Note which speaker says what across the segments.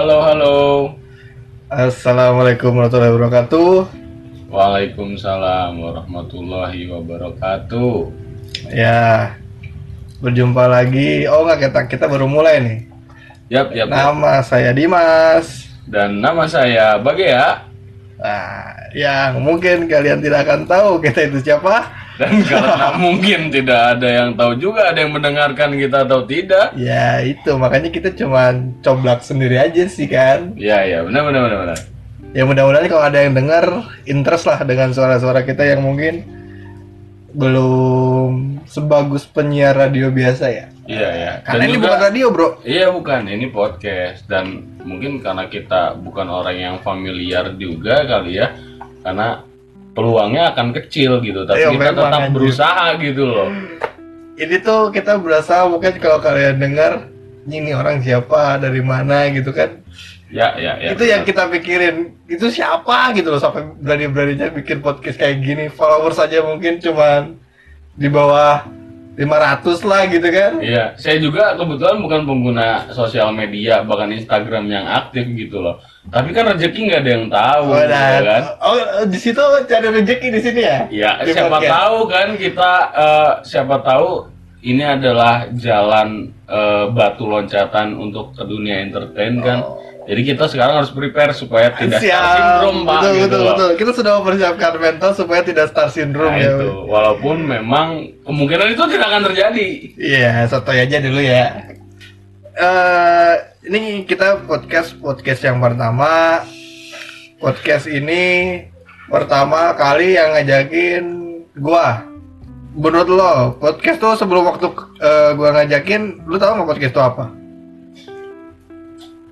Speaker 1: Halo, halo.
Speaker 2: Assalamualaikum warahmatullahi wabarakatuh.
Speaker 1: Waalaikumsalam warahmatullahi wabarakatuh.
Speaker 2: Ya, berjumpa lagi. Oh nggak kita kita baru mulai nih.
Speaker 1: Yap, yap. yap.
Speaker 2: Nama saya Dimas.
Speaker 1: Dan nama saya Bagea.
Speaker 2: Nah, yang mungkin kalian tidak akan tahu kita itu siapa.
Speaker 1: Dan karena mungkin tidak ada yang tahu juga ada yang mendengarkan kita atau tidak.
Speaker 2: Ya itu makanya kita cuma coblak sendiri aja sih kan.
Speaker 1: Ya, ya, benar, benar, benar, benar.
Speaker 2: Ya mudah-mudahan kalau ada yang dengar interest lah dengan suara-suara kita yang mungkin belum sebagus penyiar radio biasa ya.
Speaker 1: Iya, ya.
Speaker 2: Karena
Speaker 1: Dan
Speaker 2: ini
Speaker 1: juga-
Speaker 2: bukan radio bro.
Speaker 1: Iya bukan, ini podcast dan mungkin karena kita bukan orang yang familiar juga kali ya, karena peluangnya akan kecil gitu, tapi
Speaker 2: Iya,
Speaker 1: kita tetap
Speaker 2: anjir.
Speaker 1: berusaha gitu loh.
Speaker 2: Ini tuh kita berasa mungkin kalau kalian dengar ini orang siapa dari mana gitu kan.
Speaker 1: Ya, ya, ya.
Speaker 2: itu yang kita pikirin itu siapa gitu loh sampai berani-beraninya bikin podcast kayak gini followers saja mungkin cuman di bawah 500 lah gitu kan
Speaker 1: Iya, saya juga kebetulan bukan pengguna sosial media bahkan Instagram yang aktif gitu loh. Tapi kan rezeki nggak ada yang tahu,
Speaker 2: oh,
Speaker 1: ya
Speaker 2: nah,
Speaker 1: kan?
Speaker 2: oh di situ cari rezeki di sini ya
Speaker 1: Ya,
Speaker 2: Di
Speaker 1: siapa
Speaker 2: podcast.
Speaker 1: tahu kan kita eh, siapa tahu ini adalah jalan eh, batu loncatan untuk ke dunia entertain kan.
Speaker 2: Oh.
Speaker 1: Jadi kita sekarang harus prepare supaya tidak star
Speaker 2: Siap,
Speaker 1: syndrome pak
Speaker 2: betul,
Speaker 1: gitu
Speaker 2: betul,
Speaker 1: loh.
Speaker 2: betul. Kita sudah mempersiapkan mental supaya tidak star syndrome
Speaker 1: Nah,
Speaker 2: ya.
Speaker 1: itu. Walaupun memang kemungkinan itu tidak akan terjadi.
Speaker 2: Iya, sotoy aja dulu ya. eh ini kita podcast podcast yang pertama. Podcast ini pertama kali yang ngajakin gua. Menurut lo, podcast tuh sebelum waktu eh, gua ngajakin, lu tahu nggak podcast itu apa?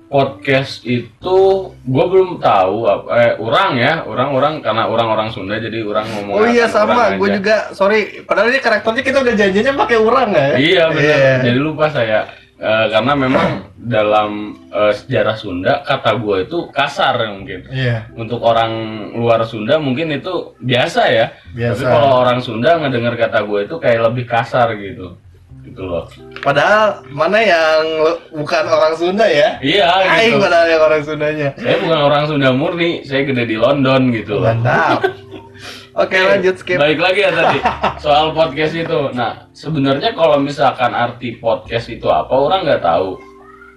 Speaker 1: Podcast itu gue belum tahu apa eh orang ya orang-orang karena orang-orang Sunda jadi orang ngomong
Speaker 2: Oh iya sama, gue juga sorry. Padahal ini karakternya kita udah janjinya pakai orang ya.
Speaker 1: iya benar
Speaker 2: Iya.
Speaker 1: jadi lupa saya Eh, karena memang dalam eh, sejarah Sunda kata gue itu kasar mungkin
Speaker 2: Iya,
Speaker 1: untuk orang luar Sunda mungkin itu biasa ya
Speaker 2: biasa.
Speaker 1: tapi kalau orang Sunda ngedengar kata gue itu kayak lebih kasar gitu gitu loh
Speaker 2: Padahal mana yang bukan orang Sunda ya?
Speaker 1: iya
Speaker 2: Aing
Speaker 1: gitu
Speaker 2: padahal yang orang Sundanya.
Speaker 1: saya bukan orang Sunda murni saya gede di London gitu loh
Speaker 2: Mantap. Oke lanjut skip.
Speaker 1: Baik lagi ya tadi soal podcast itu. Nah sebenarnya kalau misalkan arti podcast itu apa orang nggak tahu.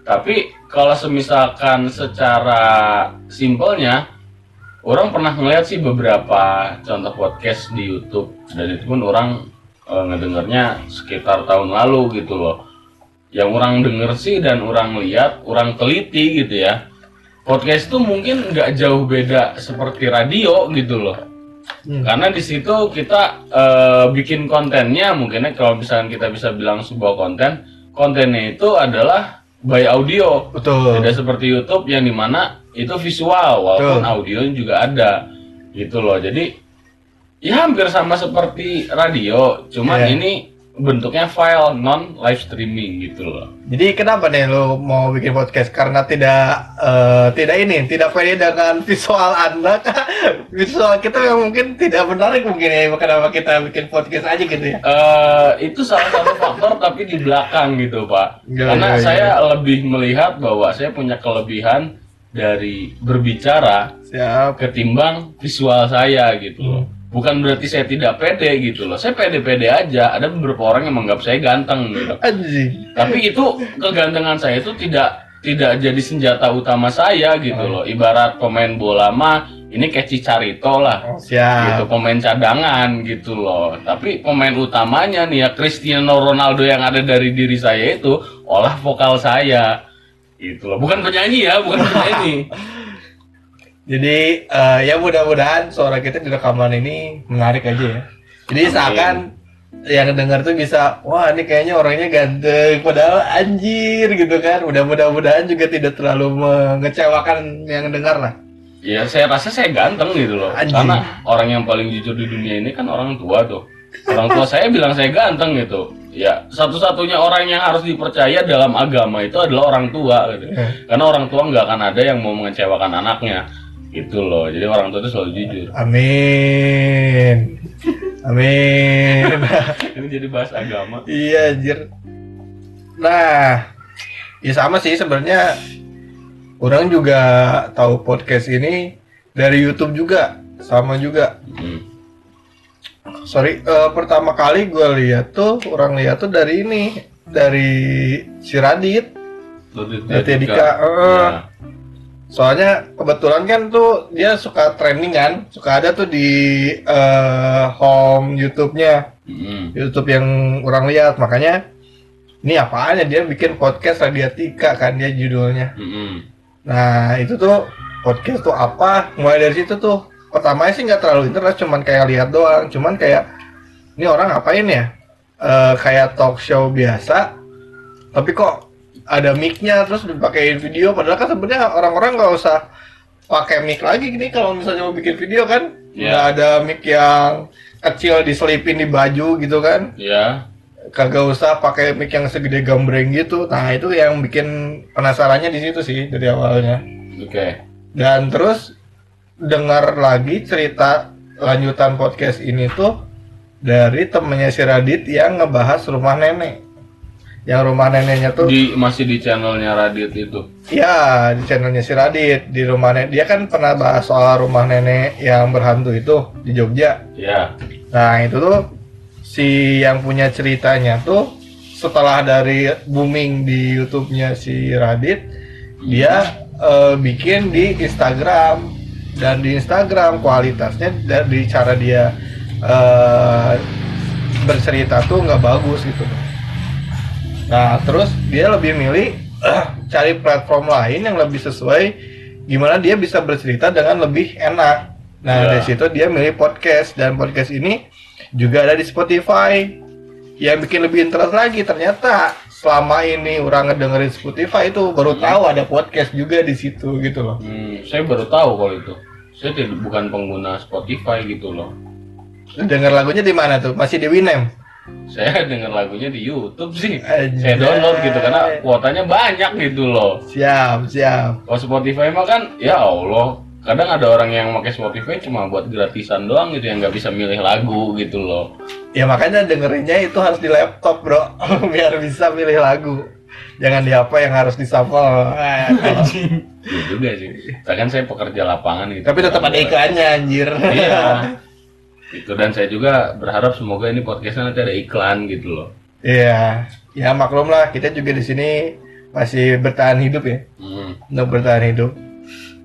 Speaker 1: Tapi kalau semisalkan secara simpelnya orang pernah ngeliat sih beberapa contoh podcast di YouTube dan itu pun orang eh, ngedengarnya sekitar tahun lalu gitu loh. Yang orang denger sih dan orang lihat, orang teliti gitu ya. Podcast itu mungkin nggak jauh beda seperti radio gitu loh.
Speaker 2: Hmm.
Speaker 1: Karena di situ kita eh, bikin kontennya mungkinnya kalau misalkan kita bisa bilang sebuah konten, kontennya itu adalah by audio.
Speaker 2: Betul.
Speaker 1: Tidak seperti YouTube yang di mana itu visual walaupun
Speaker 2: Betul.
Speaker 1: audio juga ada gitu loh. Jadi ya hampir sama seperti radio, cuman
Speaker 2: Iya.
Speaker 1: ini bentuknya file non live streaming gitu loh.
Speaker 2: Jadi kenapa nih lo mau bikin podcast? Karena tidak eh, tidak ini, tidak pede dengan visual anda. visual kita yang mungkin tidak menarik mungkin ya. Kenapa kita bikin podcast aja gitu ya?
Speaker 1: eh itu salah satu faktor tapi di belakang gitu pak
Speaker 2: Iya,
Speaker 1: karena
Speaker 2: iya, iya.
Speaker 1: saya lebih melihat bahwa saya punya kelebihan dari berbicara
Speaker 2: Siap.
Speaker 1: ketimbang visual saya gitu loh bukan berarti saya tidak pede gitu loh. Saya pede-pede aja. Ada beberapa orang yang menganggap saya ganteng gitu. Tapi itu kegantengan saya itu tidak tidak jadi senjata utama saya gitu loh. Ibarat pemain bola mah ini kayak Cicarito lah. Gitu
Speaker 2: Siap.
Speaker 1: pemain cadangan gitu loh. Tapi pemain utamanya nih ya Cristiano Ronaldo yang ada dari diri saya itu olah vokal saya. Gitu loh. Bukan penyanyi ya bukan penyanyi
Speaker 2: Jadi eh, ya mudah-mudahan suara kita di rekaman ini menarik aja ya. Jadi
Speaker 1: Amin.
Speaker 2: seakan yang dengar tuh bisa, wah ini kayaknya orangnya ganteng, padahal anjir gitu kan. Mudah-mudahan juga tidak terlalu mengecewakan yang dengar lah.
Speaker 1: ya saya rasa saya ganteng gitu loh
Speaker 2: Anjing.
Speaker 1: karena orang yang paling jujur di dunia ini kan orang tua tuh orang tua saya bilang saya ganteng gitu ya satu-satunya orang yang harus dipercaya dalam agama itu adalah orang tua gitu karena orang tua nggak akan ada yang mau mengecewakan anaknya gitu loh jadi orang tua itu selalu jujur
Speaker 2: Amin. Amin.
Speaker 1: ini jadi bahas agama
Speaker 2: iya anjir. Nah, ya sama sih sebenarnya orang juga tahu podcast ini dari YouTube juga sama juga
Speaker 1: Hmm.
Speaker 2: sorry eh, pertama kali gue lihat tuh orang lihat tuh dari ini dari si Radit
Speaker 1: Raditya Dika.
Speaker 2: Dika, eh.
Speaker 1: Ya.
Speaker 2: Soalnya kebetulan kan tuh dia suka trending kan suka ada tuh di eh, home YouTube-nya.
Speaker 1: Hmm.
Speaker 2: YouTube yang orang lihat. Makanya ini apaan ya dia bikin podcast Raditya kan dia judulnya.
Speaker 1: Hmm.
Speaker 2: nah itu tuh podcast tuh apa? Mulai dari situ tuh. Pertamanya sih nggak terlalu interest cuman kayak lihat doang. Cuman kayak ini orang ngapain ya? Eh, kayak talk show biasa tapi kok ada mic-nya terus dipakein video. Padahal kan sebenarnya orang-orang nggak usah pakai mic lagi gini kalau misalnya mau bikin video kan. Nggak ada mic yang kecil diselipin di baju gitu kan.
Speaker 1: Ya.
Speaker 2: kagak usah pakai mic yang segede gambreng gitu. Nah itu yang bikin penasarannya di situ sih dari awalnya.
Speaker 1: Oke.
Speaker 2: dan terus dengar lagi cerita lanjutan podcast ini tuh dari temennya si Radit yang ngebahas rumah nenek yang rumah neneknya tuh
Speaker 1: Di masih di channelnya Radit itu.
Speaker 2: ya di channelnya si Radit di rumah nenek dia kan pernah bahas soal rumah nenek yang berhantu itu di Jogja
Speaker 1: Ya.
Speaker 2: Nah itu tuh si yang punya ceritanya tuh setelah dari booming di YouTube-nya si Radit, dia eh, bikin di Instagram dan di Instagram kualitasnya dari cara dia eh, bercerita tuh nggak bagus gitu. Nah terus dia lebih milih cari platform lain yang lebih sesuai gimana dia bisa bercerita dengan lebih enak. Nah
Speaker 1: Ya.
Speaker 2: dari situ dia milih podcast dan podcast ini juga ada di Spotify. Yang bikin lebih interest lagi ternyata selama ini orang ngedengerin Spotify itu baru tahu ada podcast juga di situ gitu loh.
Speaker 1: Hmm, saya baru tahu kalau itu. Saya tidak bukan pengguna Spotify gitu loh.
Speaker 2: Dengar lagunya di mana tuh? Masih di Winem.
Speaker 1: Saya dengar lagunya di YouTube sih.
Speaker 2: Anjay.
Speaker 1: Saya download gitu karena kuotanya banyak gitu loh.
Speaker 2: Siap, siap.
Speaker 1: Kalau Spotify mah kan, ya Allah, kadang ada orang yang pakai Spotify cuma buat gratisan doang gitu yang nggak bisa milih lagu gitu loh.
Speaker 2: Ya makanya dengerinnya itu harus di laptop bro, biar bisa milih lagu. Jangan di apa yang harus di shuffle.
Speaker 1: Iya juga sih. Kan saya pekerja lapangan gitu.
Speaker 2: Tapi tetap ada iklannya anjir.
Speaker 1: Iya. Itu dan saya juga berharap semoga ini podcastnya nanti ada iklan gitu loh.
Speaker 2: Iya, ya maklum lah kita juga di sini masih bertahan hidup ya,
Speaker 1: Hmm.
Speaker 2: untuk bertahan hidup.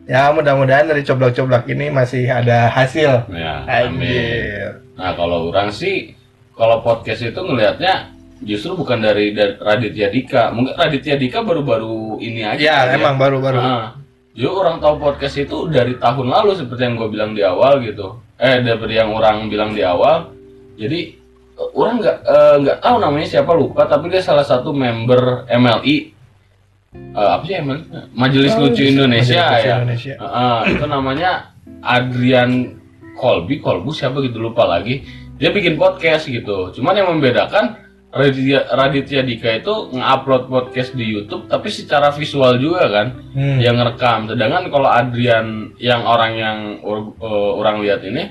Speaker 2: Ya mudah-mudahan dari coblak-coblak ini masih ada hasil.
Speaker 1: Ya, amin. Nah kalau orang sih, kalau podcast itu ngelihatnya justru bukan dari, dari Raditya Dika. Mungkin Raditya Dika baru-baru ini aja.
Speaker 2: Ya
Speaker 1: kali
Speaker 2: emang baru-baru.
Speaker 1: Nah, jadi orang tahu podcast itu dari tahun lalu seperti yang gue bilang di awal gitu. Eh dari yang orang bilang di awal. Jadi eh, orang nggak eh, nggak tahu namanya siapa lupa, tapi dia salah satu member MLI. Eh, apa sih MLI? Majelis
Speaker 2: Oh,
Speaker 1: Lucu
Speaker 2: Majelis
Speaker 1: Indonesia
Speaker 2: Lucu
Speaker 1: ya.
Speaker 2: Indonesia.
Speaker 1: Heeh, itu namanya Adrian Kolbi, Kolbu siapa gitu lupa lagi. Dia bikin podcast gitu. Cuman yang membedakan Raditya, Raditya Dika itu nge-upload podcast di YouTube tapi secara visual juga kan
Speaker 2: Hmm.
Speaker 1: yang ngerekam. Sedangkan kalau Adrian yang orang yang eh, orang lihat ini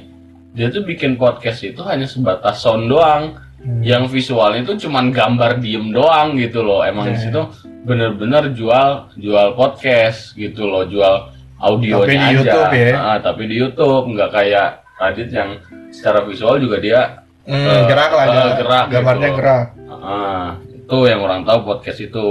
Speaker 1: dia tuh bikin podcast itu hanya sebatas sound doang.
Speaker 2: Hmm.
Speaker 1: Yang visualnya itu cuman gambar diem doang gitu loh. Emang di
Speaker 2: Ya,
Speaker 1: situ bener-bener jual jual podcast gitu loh, jual audionya
Speaker 2: Tapi di
Speaker 1: aja.
Speaker 2: YouTube ya?
Speaker 1: Ah, tapi di YouTube nggak kayak Radit yang secara visual juga dia
Speaker 2: Hmm,
Speaker 1: Eh,
Speaker 2: gerak lah,
Speaker 1: eh,
Speaker 2: gerak,
Speaker 1: gerak
Speaker 2: gambarnya
Speaker 1: gitu.
Speaker 2: gerak.
Speaker 1: Ah, itu yang orang tahu podcast itu.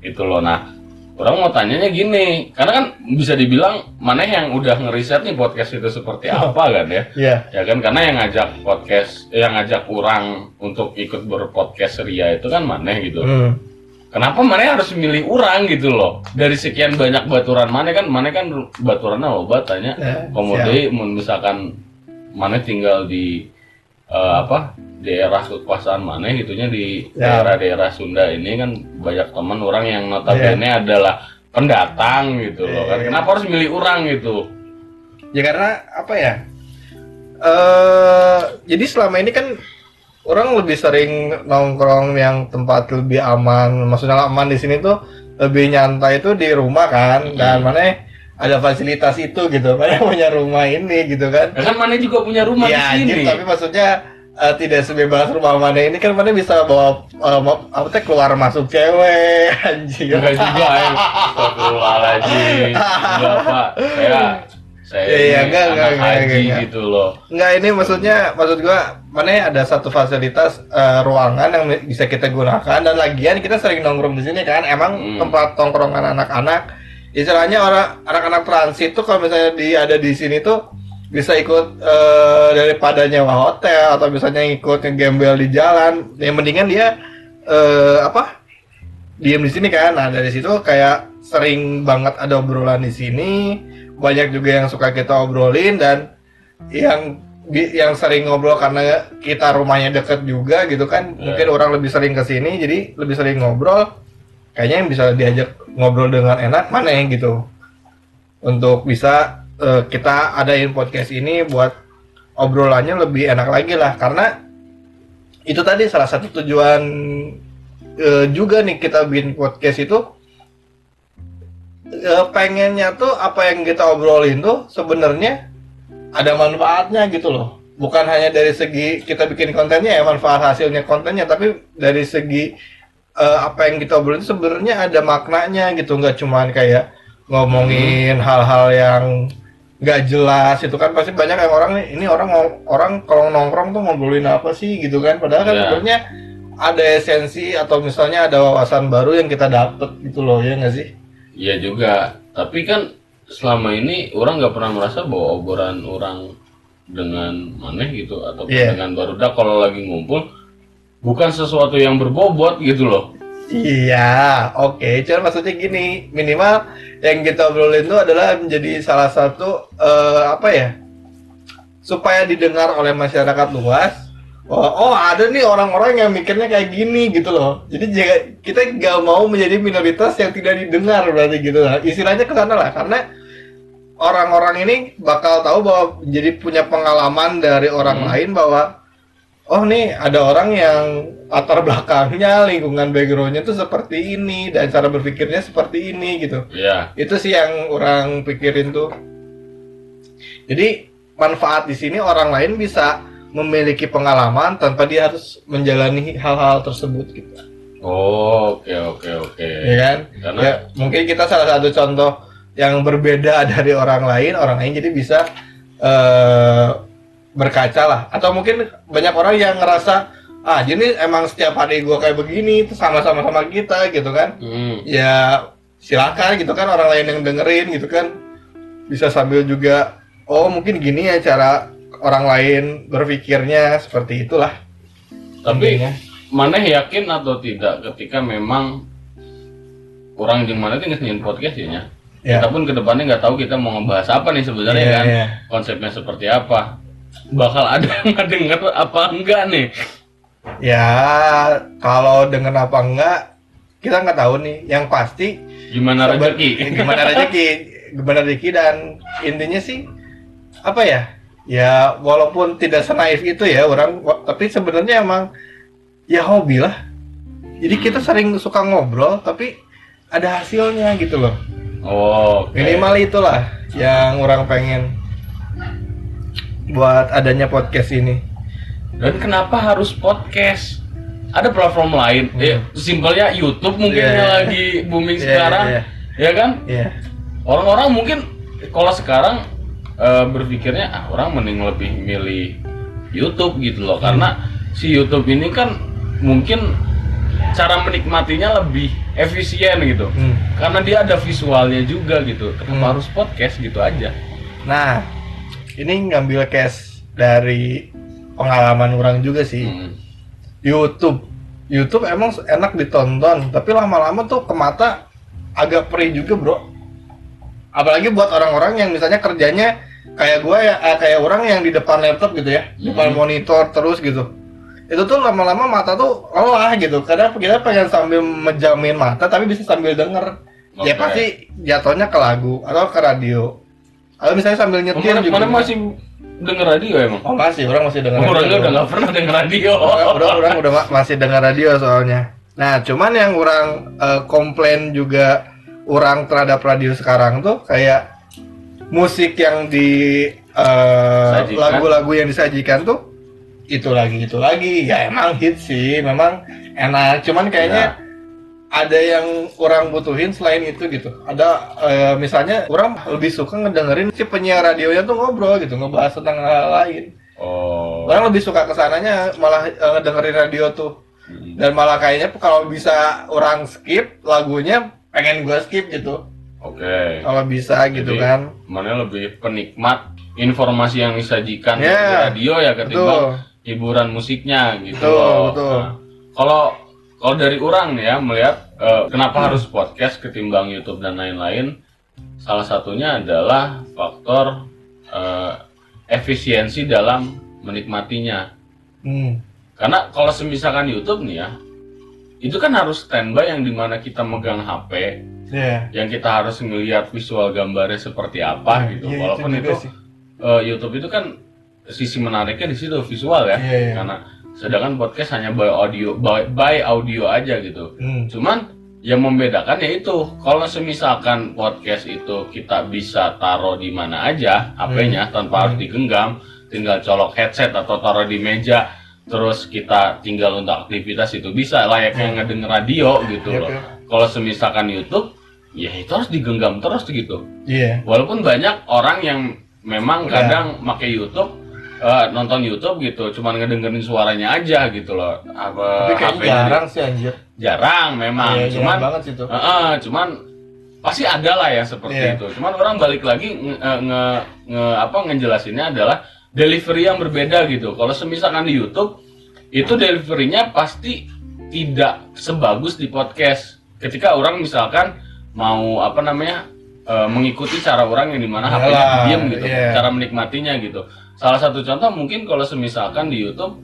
Speaker 1: Itu loh. Nah, orang mau tanyanya gini, karena kan bisa dibilang mana yang udah ngeriset nih podcast itu seperti apa kan ya?
Speaker 2: Iya.
Speaker 1: Ya kan karena yang ngajak podcast, yang ngajak orang untuk ikut berpodcast Ria itu kan mana gitu.
Speaker 2: Hmm.
Speaker 1: Kenapa mana harus milih orang gitu loh? Dari sekian banyak baturan mana kan, mana kan baturannya loh tanya.
Speaker 2: Ya,
Speaker 1: Kemudian misalkan mana tinggal di eh, apa daerah kekuasaan mana gitunya di
Speaker 2: Ya.
Speaker 1: daerah-daerah Sunda ini kan banyak teman orang yang notabene adalah pendatang gitu loh kan
Speaker 2: Iya.
Speaker 1: kenapa harus milih orang gitu
Speaker 2: Ya karena apa ya? eh jadi selama ini kan orang lebih sering nongkrong yang tempat lebih aman. Maksudnya aman di sini tuh lebih nyantai itu di rumah kan. Dan mana ada fasilitas itu gitu. Mana punya rumah ini gitu kan.
Speaker 1: Ya kan mana juga punya rumah
Speaker 2: Ya
Speaker 1: di
Speaker 2: anjir,
Speaker 1: sini
Speaker 2: tapi maksudnya eh, tidak sebebas rumah mana ini kan mana bisa bawa eh, mau- apa teh keluar masuk cewek anjing
Speaker 1: Enggak juga ya. Astagfirullahaladzim. Enggak, Pak. Saya saya
Speaker 2: iya,
Speaker 1: ini
Speaker 2: enggak, enggak, enggak,
Speaker 1: haji
Speaker 2: enggak.
Speaker 1: gitu loh.
Speaker 2: Enggak ini maksudnya maksud gua mana ada satu fasilitas eh, ruangan yang bisa kita gunakan dan lagian kita sering nongkrong di sini kan emang
Speaker 1: Hmm.
Speaker 2: tempat tongkrongan anak-anak istilahnya orang anak-anak transit tuh kalau misalnya di ada di sini tuh bisa ikut eh, daripada nyewa hotel atau misalnya ikut ngegembel di jalan. Yang mendingan dia eh, apa diem di sini kan. Nah dari situ kayak sering banget ada obrolan di sini. Banyak juga yang suka kita obrolin dan yang yang sering ngobrol karena kita rumahnya deket juga gitu kan.
Speaker 1: Ya.
Speaker 2: mungkin orang lebih sering ke sini jadi lebih sering ngobrol kayaknya yang bisa diajak ngobrol dengan enak mana yang gitu. Untuk bisa eh, kita adain podcast ini buat obrolannya lebih enak lagi lah. Karena itu tadi salah satu tujuan eh, juga nih kita bikin podcast itu eh, pengennya tuh apa yang kita obrolin tuh sebenarnya ada manfaatnya gitu loh. Bukan hanya dari segi kita bikin kontennya ya manfaat hasilnya kontennya tapi dari segi eh, apa yang kita obrolin itu sebenarnya ada maknanya gitu nggak cuman kayak ngomongin hal-hal yang nggak jelas itu kan pasti banyak yang orang nih ini orang orang kalau nongkrong tuh ngobrolin apa sih gitu kan padahal kan
Speaker 1: Iya.
Speaker 2: sebenarnya ada esensi atau misalnya ada wawasan baru yang kita dapet gitu loh ya nggak sih
Speaker 1: Iya juga. Tapi kan selama ini orang nggak pernah merasa bahwa obrolan orang dengan maneh gitu atau
Speaker 2: Iya.
Speaker 1: dengan barudak kalau lagi ngumpul bukan sesuatu yang berbobot gitu loh.
Speaker 2: Iya, oke. Cuman maksudnya gini, minimal yang kita obrolin itu adalah menjadi salah satu eh, apa ya? Supaya didengar oleh masyarakat luas. Oh, oh ada nih orang-orang yang mikirnya kayak gini gitu loh. Jadi kita nggak mau menjadi minoritas yang tidak didengar berarti gitu lah. Istilahnya ke sana lah karena orang-orang ini bakal tahu bahwa jadi punya pengalaman dari orang
Speaker 1: Hmm.
Speaker 2: lain bahwa oh nih ada orang yang latar belakangnya lingkungan backgroundnya tuh seperti ini dan cara berpikirnya seperti ini gitu
Speaker 1: Iya.
Speaker 2: itu sih yang orang pikirin tuh jadi manfaat di sini orang lain bisa memiliki pengalaman tanpa dia harus menjalani hal-hal tersebut gitu
Speaker 1: Oh, oke oke oke.
Speaker 2: ya kan
Speaker 1: Karena
Speaker 2: ya mungkin kita salah satu contoh yang berbeda dari orang lain orang lain jadi bisa eh, berkaca lah atau mungkin banyak orang yang ngerasa ah jadi emang setiap hari gua kayak begini itu sama-sama sama kita gitu kan
Speaker 1: hmm,
Speaker 2: ya silakan gitu kan orang lain yang dengerin gitu kan bisa sambil juga oh mungkin gini ya cara orang lain berpikirnya seperti itulah
Speaker 1: tapi
Speaker 2: Intinya.
Speaker 1: maneh yakin atau tidak ketika memang orang yang mana tinggal nyin podcast ya?
Speaker 2: Ya.
Speaker 1: Kita pun ke depannya nggak tahu kita mau ngebahas apa nih sebenarnya
Speaker 2: Iya,
Speaker 1: kan.
Speaker 2: iya.
Speaker 1: Konsepnya seperti apa. Bakal ada yang ngedenger apa enggak nih?
Speaker 2: ya kalau dengan apa enggak kita nggak tahu nih. Yang pasti
Speaker 1: Gimana rezeki?
Speaker 2: gimana rezeki gimana rezeki dan intinya sih apa ya? Ya walaupun tidak senaif itu ya orang tapi sebenarnya emang ya hobi lah. Jadi kita sering suka ngobrol tapi ada hasilnya gitu loh.
Speaker 1: Oh, oke.
Speaker 2: minimal itulah yang orang pengen buat adanya podcast ini
Speaker 1: Dan kenapa harus podcast? Ada platform lain. Eh, simpelnya YouTube mungkin
Speaker 2: Hmm.
Speaker 1: Yang
Speaker 2: iya.
Speaker 1: lagi booming
Speaker 2: Iya,
Speaker 1: sekarang.
Speaker 2: iya.
Speaker 1: Ya kan?
Speaker 2: ya
Speaker 1: Orang-orang mungkin kalau sekarang eh, berpikirnya ah orang mending lebih milih YouTube gitu loh karena si YouTube ini kan mungkin cara menikmatinya lebih efisien gitu.
Speaker 2: Hmm.
Speaker 1: Karena dia ada visualnya juga gitu. Kenapa
Speaker 2: Hmm.
Speaker 1: harus podcast gitu aja?
Speaker 2: nah ini ngambil case dari pengalaman orang juga sih
Speaker 1: Hmm.
Speaker 2: YouTube. YouTube emang enak ditonton, tapi lama-lama tuh ke mata agak perih juga, Bro. Apalagi buat orang-orang yang misalnya kerjanya kayak gue ya, eh, kayak orang yang di depan laptop gitu ya, di depan
Speaker 1: Hmm.
Speaker 2: monitor terus gitu. Itu tuh lama-lama mata tuh lelah gitu. Karena kita pengen sambil menjamin mata tapi bisa sambil denger. Ya
Speaker 1: Oke.
Speaker 2: pasti jatuhnya ke lagu atau ke radio. Atau misalnya sambil nyetir
Speaker 1: Mana,
Speaker 2: juga.
Speaker 1: mana masih denger radio emang?
Speaker 2: Oh masih, orang masih denger
Speaker 1: Orangnya
Speaker 2: radio.
Speaker 1: udah nggak pernah denger radio.
Speaker 2: Orang, orang, orang udah ma- masih dengar radio soalnya. Nah, cuman yang orang eh, komplain juga orang terhadap radio sekarang tuh kayak musik yang di eh,
Speaker 1: Sajikan.
Speaker 2: lagu-lagu yang disajikan tuh itu lagi itu lagi ya emang hit sih memang enak cuman kayaknya ada yang orang butuhin selain itu gitu ada eh, misalnya orang lebih suka ngedengerin si penyiar radionya tuh ngobrol gitu ngebahas tentang hal lain
Speaker 1: Oh.
Speaker 2: orang lebih suka ke sananya malah eh, ngedengerin radio tuh
Speaker 1: Hmm.
Speaker 2: dan malah kayaknya kalau bisa orang skip lagunya pengen gue skip gitu
Speaker 1: Oke.
Speaker 2: kalau bisa gitu
Speaker 1: Jadi,
Speaker 2: kan
Speaker 1: Mana lebih penikmat informasi yang disajikan di
Speaker 2: Ya,
Speaker 1: radio ya ketimbang hiburan musiknya gitu
Speaker 2: Betul,
Speaker 1: loh.
Speaker 2: betul.
Speaker 1: Nah, kalau kalau dari orang ya melihat eh, kenapa
Speaker 2: Hmm.
Speaker 1: harus podcast ketimbang YouTube dan lain-lain, salah satunya adalah faktor eh, efisiensi dalam menikmatinya.
Speaker 2: hmm.
Speaker 1: Karena kalau semisalkan YouTube nih ya, itu kan harus standby yang di mana kita megang HP,
Speaker 2: ya
Speaker 1: yang kita harus ngelihat visual gambarnya seperti apa gitu.
Speaker 2: Iya,
Speaker 1: Walaupun
Speaker 2: juga
Speaker 1: itu,
Speaker 2: sih.
Speaker 1: eh, YouTube itu kan sisi menariknya di situ visual ya,
Speaker 2: Iya, iya.
Speaker 1: karena sedangkan podcast hanya by audio, by, by audio aja gitu.
Speaker 2: Hmm.
Speaker 1: Cuman yang membedakan ya itu kalau semisalkan podcast itu kita bisa taruh di mana aja HP-nya tanpa harus
Speaker 2: Hmm.
Speaker 1: digenggam, tinggal colok headset atau taruh di meja, terus kita tinggal untuk aktivitas itu bisa layaknya
Speaker 2: Hmm.
Speaker 1: ngedenger radio gitu
Speaker 2: Yep,
Speaker 1: loh.
Speaker 2: yep.
Speaker 1: Kalau semisalkan YouTube, ya itu harus digenggam terus gitu.
Speaker 2: Iya.
Speaker 1: Walaupun banyak orang yang memang
Speaker 2: Udah.
Speaker 1: kadang pakai YouTube eh, nonton YouTube gitu, cuman ngedengerin suaranya aja gitu loh. Apa
Speaker 2: Tapi kayaknya
Speaker 1: di-
Speaker 2: jarang sih anjir.
Speaker 1: jarang memang,
Speaker 2: Iya,
Speaker 1: cuman
Speaker 2: jarang banget sih tuh.
Speaker 1: Heeh, cuman pasti ada lah yang seperti
Speaker 2: Iya.
Speaker 1: itu. Cuman orang balik lagi nge, eh, nge- nge- apa ngejelasinnya adalah delivery yang berbeda gitu. Kalau semisalkan di YouTube itu deliverynya pasti tidak sebagus di podcast. Ketika orang misalkan mau apa namanya eh, mengikuti cara orang yang di mana
Speaker 2: HP-nya
Speaker 1: diam gitu,
Speaker 2: iya.
Speaker 1: cara menikmatinya gitu. Salah satu contoh mungkin kalau semisalkan di YouTube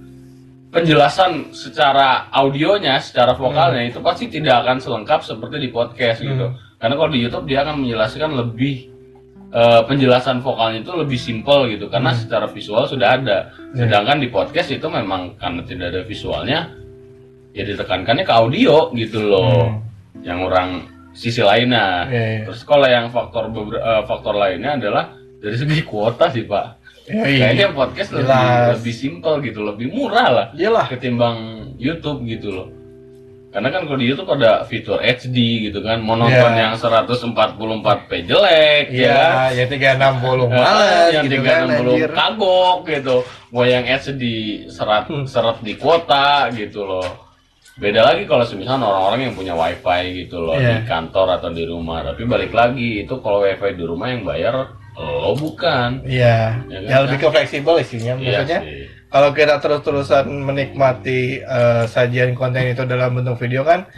Speaker 1: penjelasan secara audionya, secara vokalnya itu pasti tidak akan selengkap seperti di podcast gitu.
Speaker 2: Hmm.
Speaker 1: Karena kalau di YouTube dia akan menjelaskan lebih eh, penjelasan vokalnya itu lebih simpel gitu karena
Speaker 2: Hmm.
Speaker 1: secara visual sudah ada.
Speaker 2: Iya.
Speaker 1: Sedangkan di podcast itu memang karena tidak ada visualnya ya ditekankannya ke audio gitu loh.
Speaker 2: Hmm.
Speaker 1: Yang orang sisi lainnya.
Speaker 2: Iya, iya.
Speaker 1: Terus kalau yang faktor eh, faktor lainnya adalah dari segi kuota sih, Pak.
Speaker 2: Iya, iya.
Speaker 1: Kayaknya podcast lebih
Speaker 2: Jelas.
Speaker 1: lebih simpel gitu, lebih murah lah
Speaker 2: Iyalah.
Speaker 1: ketimbang YouTube gitu loh. Karena kan kalau di YouTube ada fitur HD gitu kan, mau nonton
Speaker 2: Iya.
Speaker 1: yang 144p jelek
Speaker 2: Iya, ya 360 males
Speaker 1: yang
Speaker 2: gitu kan
Speaker 1: 360
Speaker 2: anjir.
Speaker 1: kagok gitu. Mau yang HD serat
Speaker 2: Hmm.
Speaker 1: seret di kuota gitu loh. Beda lagi kalau semisal orang-orang yang punya wifi gitu loh
Speaker 2: Iya.
Speaker 1: di kantor atau di rumah. Tapi balik lagi itu kalau wifi di rumah yang bayar lo bukan.
Speaker 2: Iya,
Speaker 1: Ya kan?
Speaker 2: ya lebih ke fleksibel isinya.
Speaker 1: Iya
Speaker 2: Maksudnya
Speaker 1: sih.
Speaker 2: kalau kita terus-terusan menikmati eh, sajian konten itu dalam bentuk video kan,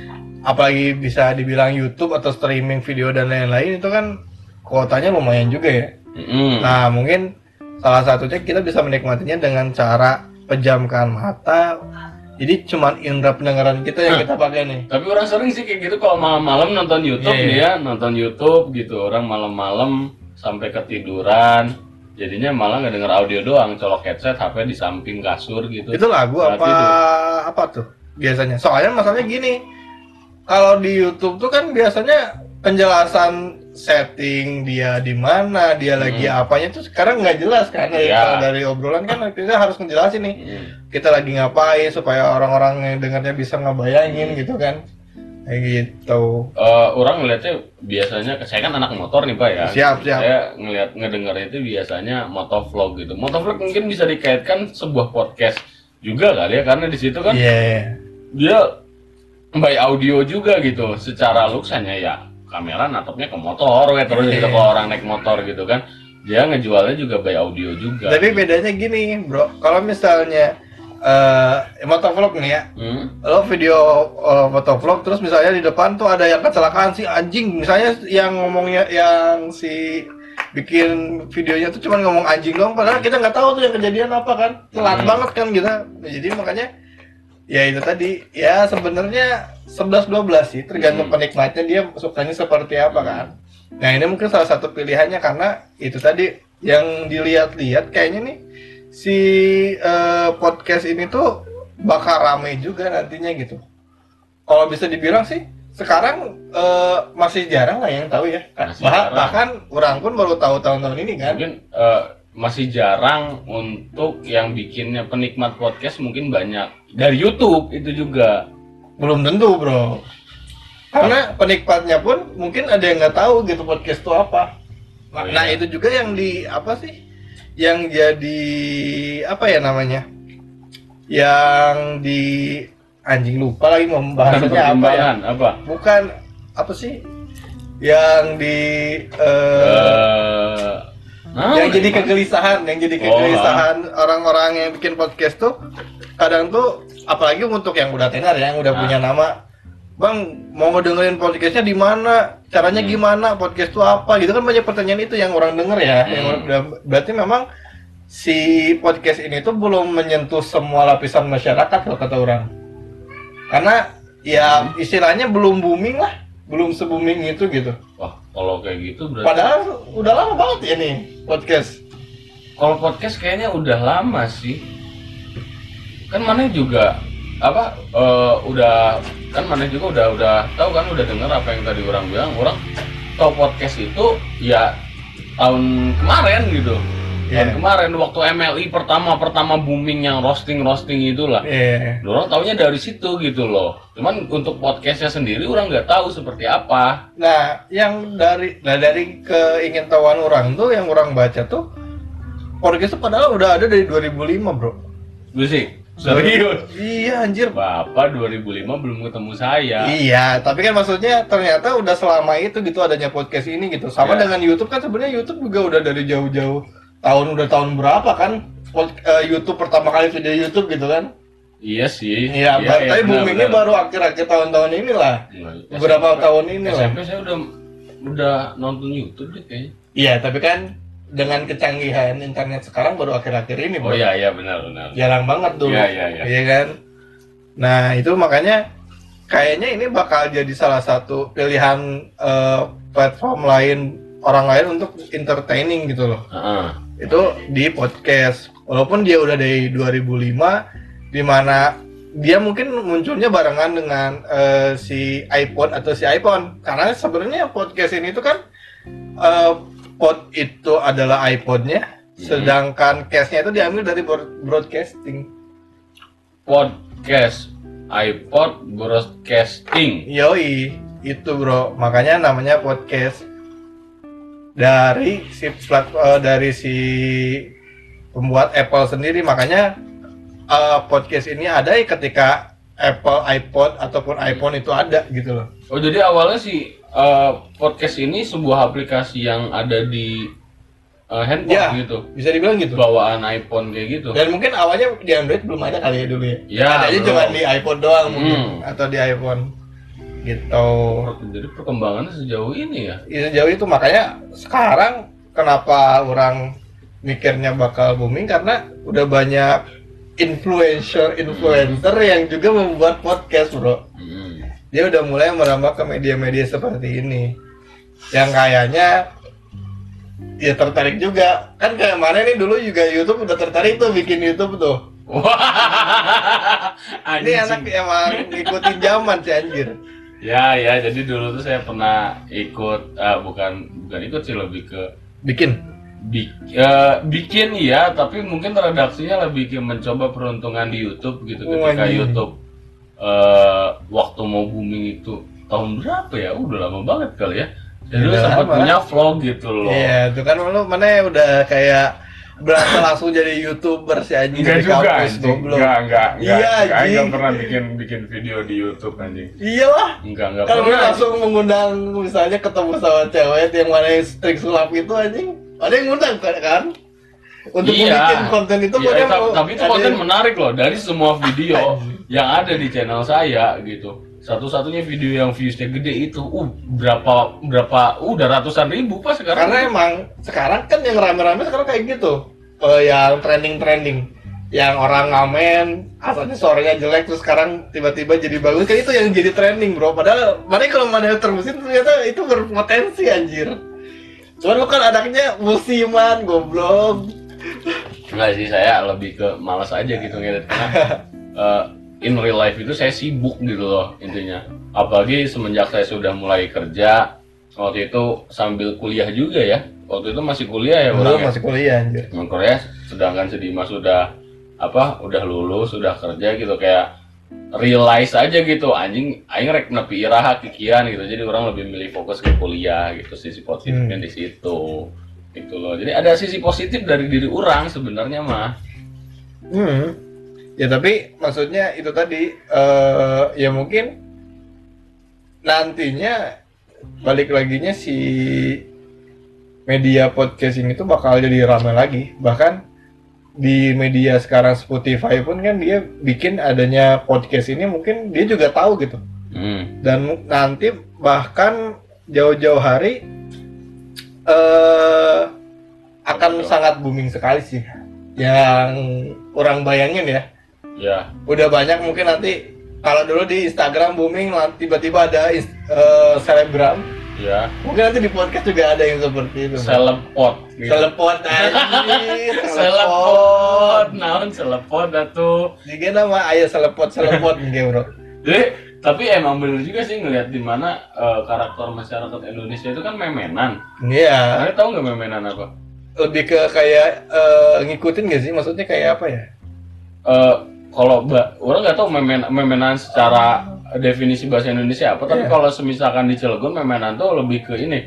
Speaker 2: apalagi bisa dibilang YouTube atau streaming video dan lain-lain itu kan kuotanya lumayan juga ya.
Speaker 1: Mm-mm.
Speaker 2: Nah mungkin salah satunya kita bisa menikmatinya dengan cara pejamkan mata. Jadi cuman indera pendengaran kita yang kita pakai nih.
Speaker 1: Tapi orang sering sih kayak gitu kalau malam-malam nonton YouTube
Speaker 2: Iya,
Speaker 1: nih ya, nonton YouTube gitu. Orang malam-malam sampai ketiduran. Jadinya malah nggak denger audio doang, colok headset, HP di samping kasur gitu.
Speaker 2: Itu lagu apa
Speaker 1: tidur.
Speaker 2: apa tuh biasanya? Soalnya masalahnya gini, kalau di YouTube tuh kan biasanya penjelasan setting dia di mana, dia lagi apanya tuh sekarang nggak jelas kan dari,
Speaker 1: Hmm.
Speaker 2: Kalau dari obrolan kan kita harus ngejelasin nih
Speaker 1: Hmm.
Speaker 2: kita lagi ngapain supaya orang-orang yang dengarnya bisa ngebayangin gitu kan kayak gitu.
Speaker 1: Eh, orang ngeliatnya biasanya, saya kan anak motor nih pak ya.
Speaker 2: Siap, siap.
Speaker 1: Saya ngeliat ngedengarnya itu biasanya motovlog gitu. Motovlog mungkin bisa dikaitkan sebuah podcast juga kali ya, karena di situ kan
Speaker 2: Iya.
Speaker 1: dia by audio juga gitu. Secara looks hanya ya kamera natapnya ke motor, we, terus
Speaker 2: Iya.
Speaker 1: gitu kalau orang naik motor gitu kan. Dia ngejualnya juga by audio juga.
Speaker 2: Tapi bedanya gini, bro. Kalau misalnya eh motovlog nih ya,
Speaker 1: Hmm?
Speaker 2: lo video uh, motovlog terus misalnya di depan tuh ada yang kecelakaan si anjing misalnya yang ngomongnya yang si bikin videonya tuh cuma ngomong anjing doang padahal kita nggak tahu tuh yang kejadian apa kan telat
Speaker 1: Hmm.
Speaker 2: banget kan kita jadi makanya ya itu tadi ya sebenarnya 11 12 sih tergantung
Speaker 1: Hmm.
Speaker 2: penikmatnya dia sukanya seperti apa kan nah ini mungkin salah satu pilihannya karena itu tadi yang dilihat-lihat kayaknya nih si eh, podcast ini tuh bakal rame juga nantinya gitu. Kalau bisa dibilang sih sekarang eh, masih jarang lah yang tahu ya.
Speaker 1: Masih
Speaker 2: Bah-
Speaker 1: jarang.
Speaker 2: bahkan orang pun baru tahu tahun-tahun ini kan.
Speaker 1: Mungkin eh, masih jarang untuk yang bikinnya penikmat podcast mungkin banyak dari YouTube itu juga
Speaker 2: belum tentu bro karena penikmatnya pun mungkin ada yang nggak tahu gitu podcast itu apa nah,
Speaker 1: Oh, iya.
Speaker 2: nah, itu juga yang di apa sih yang jadi apa ya namanya yang di anjing lupa lagi mau bahasanya apa ya
Speaker 1: apa
Speaker 2: bukan apa sih yang di Eh,
Speaker 1: nah,
Speaker 2: yang jadi
Speaker 1: emang.
Speaker 2: kegelisahan yang jadi
Speaker 1: Oh,
Speaker 2: kegelisahan orang-orang yang bikin podcast tuh kadang tuh apalagi untuk yang udah tenar ya yang udah
Speaker 1: Ah.
Speaker 2: punya nama bang mau ngedengerin podcastnya di mana? Caranya
Speaker 1: Hmm.
Speaker 2: gimana? Podcast tuh apa? Gitu kan banyak pertanyaan itu yang orang denger ya. Yang
Speaker 1: Hmm.
Speaker 2: orang- udah- berarti memang si podcast ini tuh belum menyentuh semua lapisan masyarakat kalau kata orang. Karena ya
Speaker 1: Hmm.
Speaker 2: istilahnya belum booming lah. Belum se booming itu gitu.
Speaker 1: Wah kalau kayak gitu berarti
Speaker 2: padahal udah lama banget ya nih podcast.
Speaker 1: Kalau podcast kayaknya udah lama sih. Kan mana juga apa eh, udah kan mana juga udah udah tahu kan udah dengar apa yang tadi orang bilang orang tahu podcast itu ya tahun kemarin gitu tahun
Speaker 2: Iya.
Speaker 1: kemarin waktu MLI pertama pertama booming yang roasting roasting itulah
Speaker 2: Iya.
Speaker 1: orang taunya dari situ gitu loh cuman untuk podcastnya sendiri orang nggak tahu seperti apa
Speaker 2: Nah, yang dari nah dari keingintahuan orang tuh yang orang baca tuh podcast itu padahal udah ada dari 2005, Bro.
Speaker 1: gue sih serius
Speaker 2: Iya, anjir.
Speaker 1: bapak 2005 belum ketemu saya
Speaker 2: Iya, tapi kan maksudnya ternyata udah selama itu gitu adanya podcast ini gitu. Sama
Speaker 1: Iya.
Speaker 2: dengan YouTube kan sebenarnya YouTube juga udah dari jauh-jauh tahun udah tahun berapa kan? Eh, YouTube pertama kali video YouTube gitu kan?
Speaker 1: Iya sih.
Speaker 2: Iya, ba- tapi
Speaker 1: benar,
Speaker 2: boomingnya baru akhir-akhir tahun-tahun ini lah.
Speaker 1: Enggak,
Speaker 2: Beberapa
Speaker 1: SMP
Speaker 2: tahun ini lah.
Speaker 1: SMP saya udah udah nonton YouTube deh kayaknya.
Speaker 2: Iya, tapi kan dengan kecanggihan internet sekarang baru akhir-akhir ini,
Speaker 1: Oh
Speaker 2: Bro.
Speaker 1: iya iya benar benar.
Speaker 2: jarang banget dulu.
Speaker 1: Iya iya iya.
Speaker 2: Iya kan? Nah, itu makanya kayaknya ini bakal jadi salah satu pilihan eh, platform lain orang lain untuk entertaining gitu loh.
Speaker 1: Heeh.
Speaker 2: Itu di podcast. Walaupun dia udah dari 2005 di mana dia mungkin munculnya barengan dengan eh, si iPod atau si iPhone. Karena sebenarnya podcast ini tuh kan eh, pod itu adalah iPodnya, sedangkan case-nya itu diambil dari broad- broadcasting.
Speaker 1: Podcast iPod broadcasting.
Speaker 2: Yoi, itu bro. Makanya namanya podcast dari si plat, eh, dari si pembuat Apple sendiri. Makanya eh, podcast ini ada ya ketika Apple iPod ataupun iPhone itu ada gitu loh.
Speaker 1: Oh jadi awalnya sih eh, podcast ini sebuah aplikasi yang ada di eh, handphone
Speaker 2: Ya.
Speaker 1: gitu.
Speaker 2: Bisa dibilang gitu.
Speaker 1: Bawaan iPhone kayak gitu.
Speaker 2: Dan mungkin awalnya di Android belum ada kali ya dulu ya.
Speaker 1: Ya,
Speaker 2: Adanya cuma di iPod doang mungkin
Speaker 1: Hmm.
Speaker 2: atau di iPhone gitu.
Speaker 1: Jadi perkembangannya sejauh ini ya.
Speaker 2: Ya, sejauh itu makanya sekarang kenapa orang mikirnya bakal booming karena udah banyak influencer influencer yang juga membuat podcast bro
Speaker 1: Hmm.
Speaker 2: Dia udah mulai merambah ke media-media seperti ini. Yang kayaknya ya tertarik juga. Kan kayak mana nih dulu juga YouTube udah tertarik tuh bikin YouTube tuh.
Speaker 1: Wah,
Speaker 2: ini anak emang ngikutin zaman sih anjir.
Speaker 1: Ya ya, jadi dulu tuh saya pernah ikut, ah, bukan bukan ikut sih lebih ke
Speaker 2: bikin?
Speaker 1: Bik- eh, bikin ya, tapi mungkin redaksinya lebih ke mencoba peruntungan di YouTube gitu.
Speaker 2: Oh,
Speaker 1: Ketika. YouTube eh, waktu mau booming itu tahun berapa ya? Udah lama banget kali ya. Jadi dulu
Speaker 2: Udah
Speaker 1: sempat
Speaker 2: lama.
Speaker 1: punya vlog gitu loh.
Speaker 2: Iya, itu kan lu mana udah kayak berasa langsung jadi youtuber si anjing
Speaker 1: Enggak juga
Speaker 2: kampus,
Speaker 1: anjing.
Speaker 2: goblok.
Speaker 1: Enggak, enggak, enggak.
Speaker 2: Iya,
Speaker 1: enggak,
Speaker 2: anjing.
Speaker 1: enggak pernah bikin bikin video di YouTube anjing.
Speaker 2: Iyalah.
Speaker 1: Enggak, enggak
Speaker 2: Kalau lu
Speaker 1: pernah.
Speaker 2: langsung mengundang misalnya ketemu sama cewek yang mana yang trik sulap itu anjing, ada yang ngundang kan? kan? Untuk
Speaker 1: Iya.
Speaker 2: bikin konten itu
Speaker 1: Iya,
Speaker 2: pokoknya
Speaker 1: ta-
Speaker 2: mau-
Speaker 1: tapi itu konten
Speaker 2: yang-
Speaker 1: menarik loh dari semua video yang ada di channel saya gitu. Satu-satunya video yang viewsnya gede itu, uh berapa berapa, uh, udah ratusan ribu pas sekarang.
Speaker 2: Karena emang sekarang kan yang rame-rame sekarang kayak gitu. Eh, yang trending-trending yang orang ngamen asalnya suaranya jelek terus sekarang tiba-tiba jadi bagus kan itu yang jadi trending bro padahal mana kalau mana terusin ternyata itu berpotensi anjir cuman lu kan anaknya musiman goblok
Speaker 1: Enggak sih, saya lebih ke malas aja gitu ngedit karena eh, in real life itu saya sibuk gitu loh intinya. Apalagi semenjak saya sudah mulai kerja waktu itu sambil kuliah juga ya. waktu itu masih kuliah ya orang ya?
Speaker 2: masih kuliah anjir.
Speaker 1: Korea sedangkan si Dimas sudah apa udah lulus sudah kerja gitu kayak realize aja gitu anjing aing rek nepi iraha kikian gitu jadi orang lebih milih fokus ke kuliah gitu sisi positifnya di situ gitu loh jadi ada sisi positif dari diri orang sebenarnya mah
Speaker 2: Hmm. Ya tapi maksudnya itu tadi eh ya mungkin nantinya balik laginya si media podcasting itu bakal jadi ramai lagi bahkan di media sekarang Spotify pun kan dia bikin adanya podcast ini mungkin dia juga tahu gitu
Speaker 1: hmm.
Speaker 2: dan nanti bahkan jauh-jauh hari eh akan
Speaker 1: Betul.
Speaker 2: sangat booming sekali sih yang orang bayangin ya
Speaker 1: ya.
Speaker 2: Udah banyak mungkin nanti kalau dulu di Instagram booming tiba-tiba ada eh, selebgram.
Speaker 1: Ya.
Speaker 2: Mungkin nanti di podcast juga ada yang seperti itu.
Speaker 1: Selepot. Gitu.
Speaker 2: selepot anjir
Speaker 1: selepot. Naon selepot atuh.
Speaker 2: Juga nama ayah selepot selepot nih bro.
Speaker 1: Jadi tapi emang bener juga sih ngelihat di mana eh, karakter masyarakat Indonesia itu kan memenan.
Speaker 2: iya.
Speaker 1: Kalian tahu nggak memenan apa?
Speaker 2: lebih ke kayak eh, ngikutin gak sih? Maksudnya kayak apa ya?
Speaker 1: Eh kalau orang nggak tahu memen memenan secara definisi bahasa Indonesia apa, tapi
Speaker 2: Iya.
Speaker 1: kalau semisalkan di Cilegon memenan tuh lebih ke ini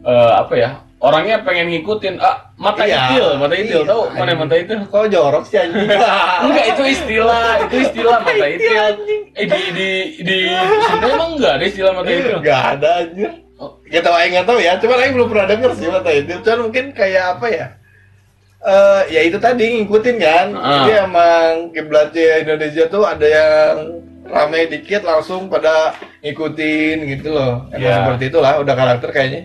Speaker 1: eh apa ya? Orangnya pengen ngikutin ah mata
Speaker 2: Iya.
Speaker 1: itil, mata itil
Speaker 2: Iya,
Speaker 1: tahu mana mata itil?
Speaker 2: kok jorok sih anjing
Speaker 1: Enggak itu istilah, itu istilah mata itil.
Speaker 2: anjing
Speaker 1: Eh di di di Sunda emang enggak ada istilah mata itil.
Speaker 2: Gak ada anjir.
Speaker 1: Oh.
Speaker 2: Gak tau Aing gak tau ya, cuman Aing belum pernah denger sih mata itu. Cuman mungkin kayak apa ya? Eh ya itu tadi ngikutin kan.
Speaker 1: Ah.
Speaker 2: Jadi emang kiblatnya Indonesia tuh ada yang rame dikit langsung pada ngikutin gitu loh. Emang
Speaker 1: Ya.
Speaker 2: seperti itulah udah karakter kayaknya.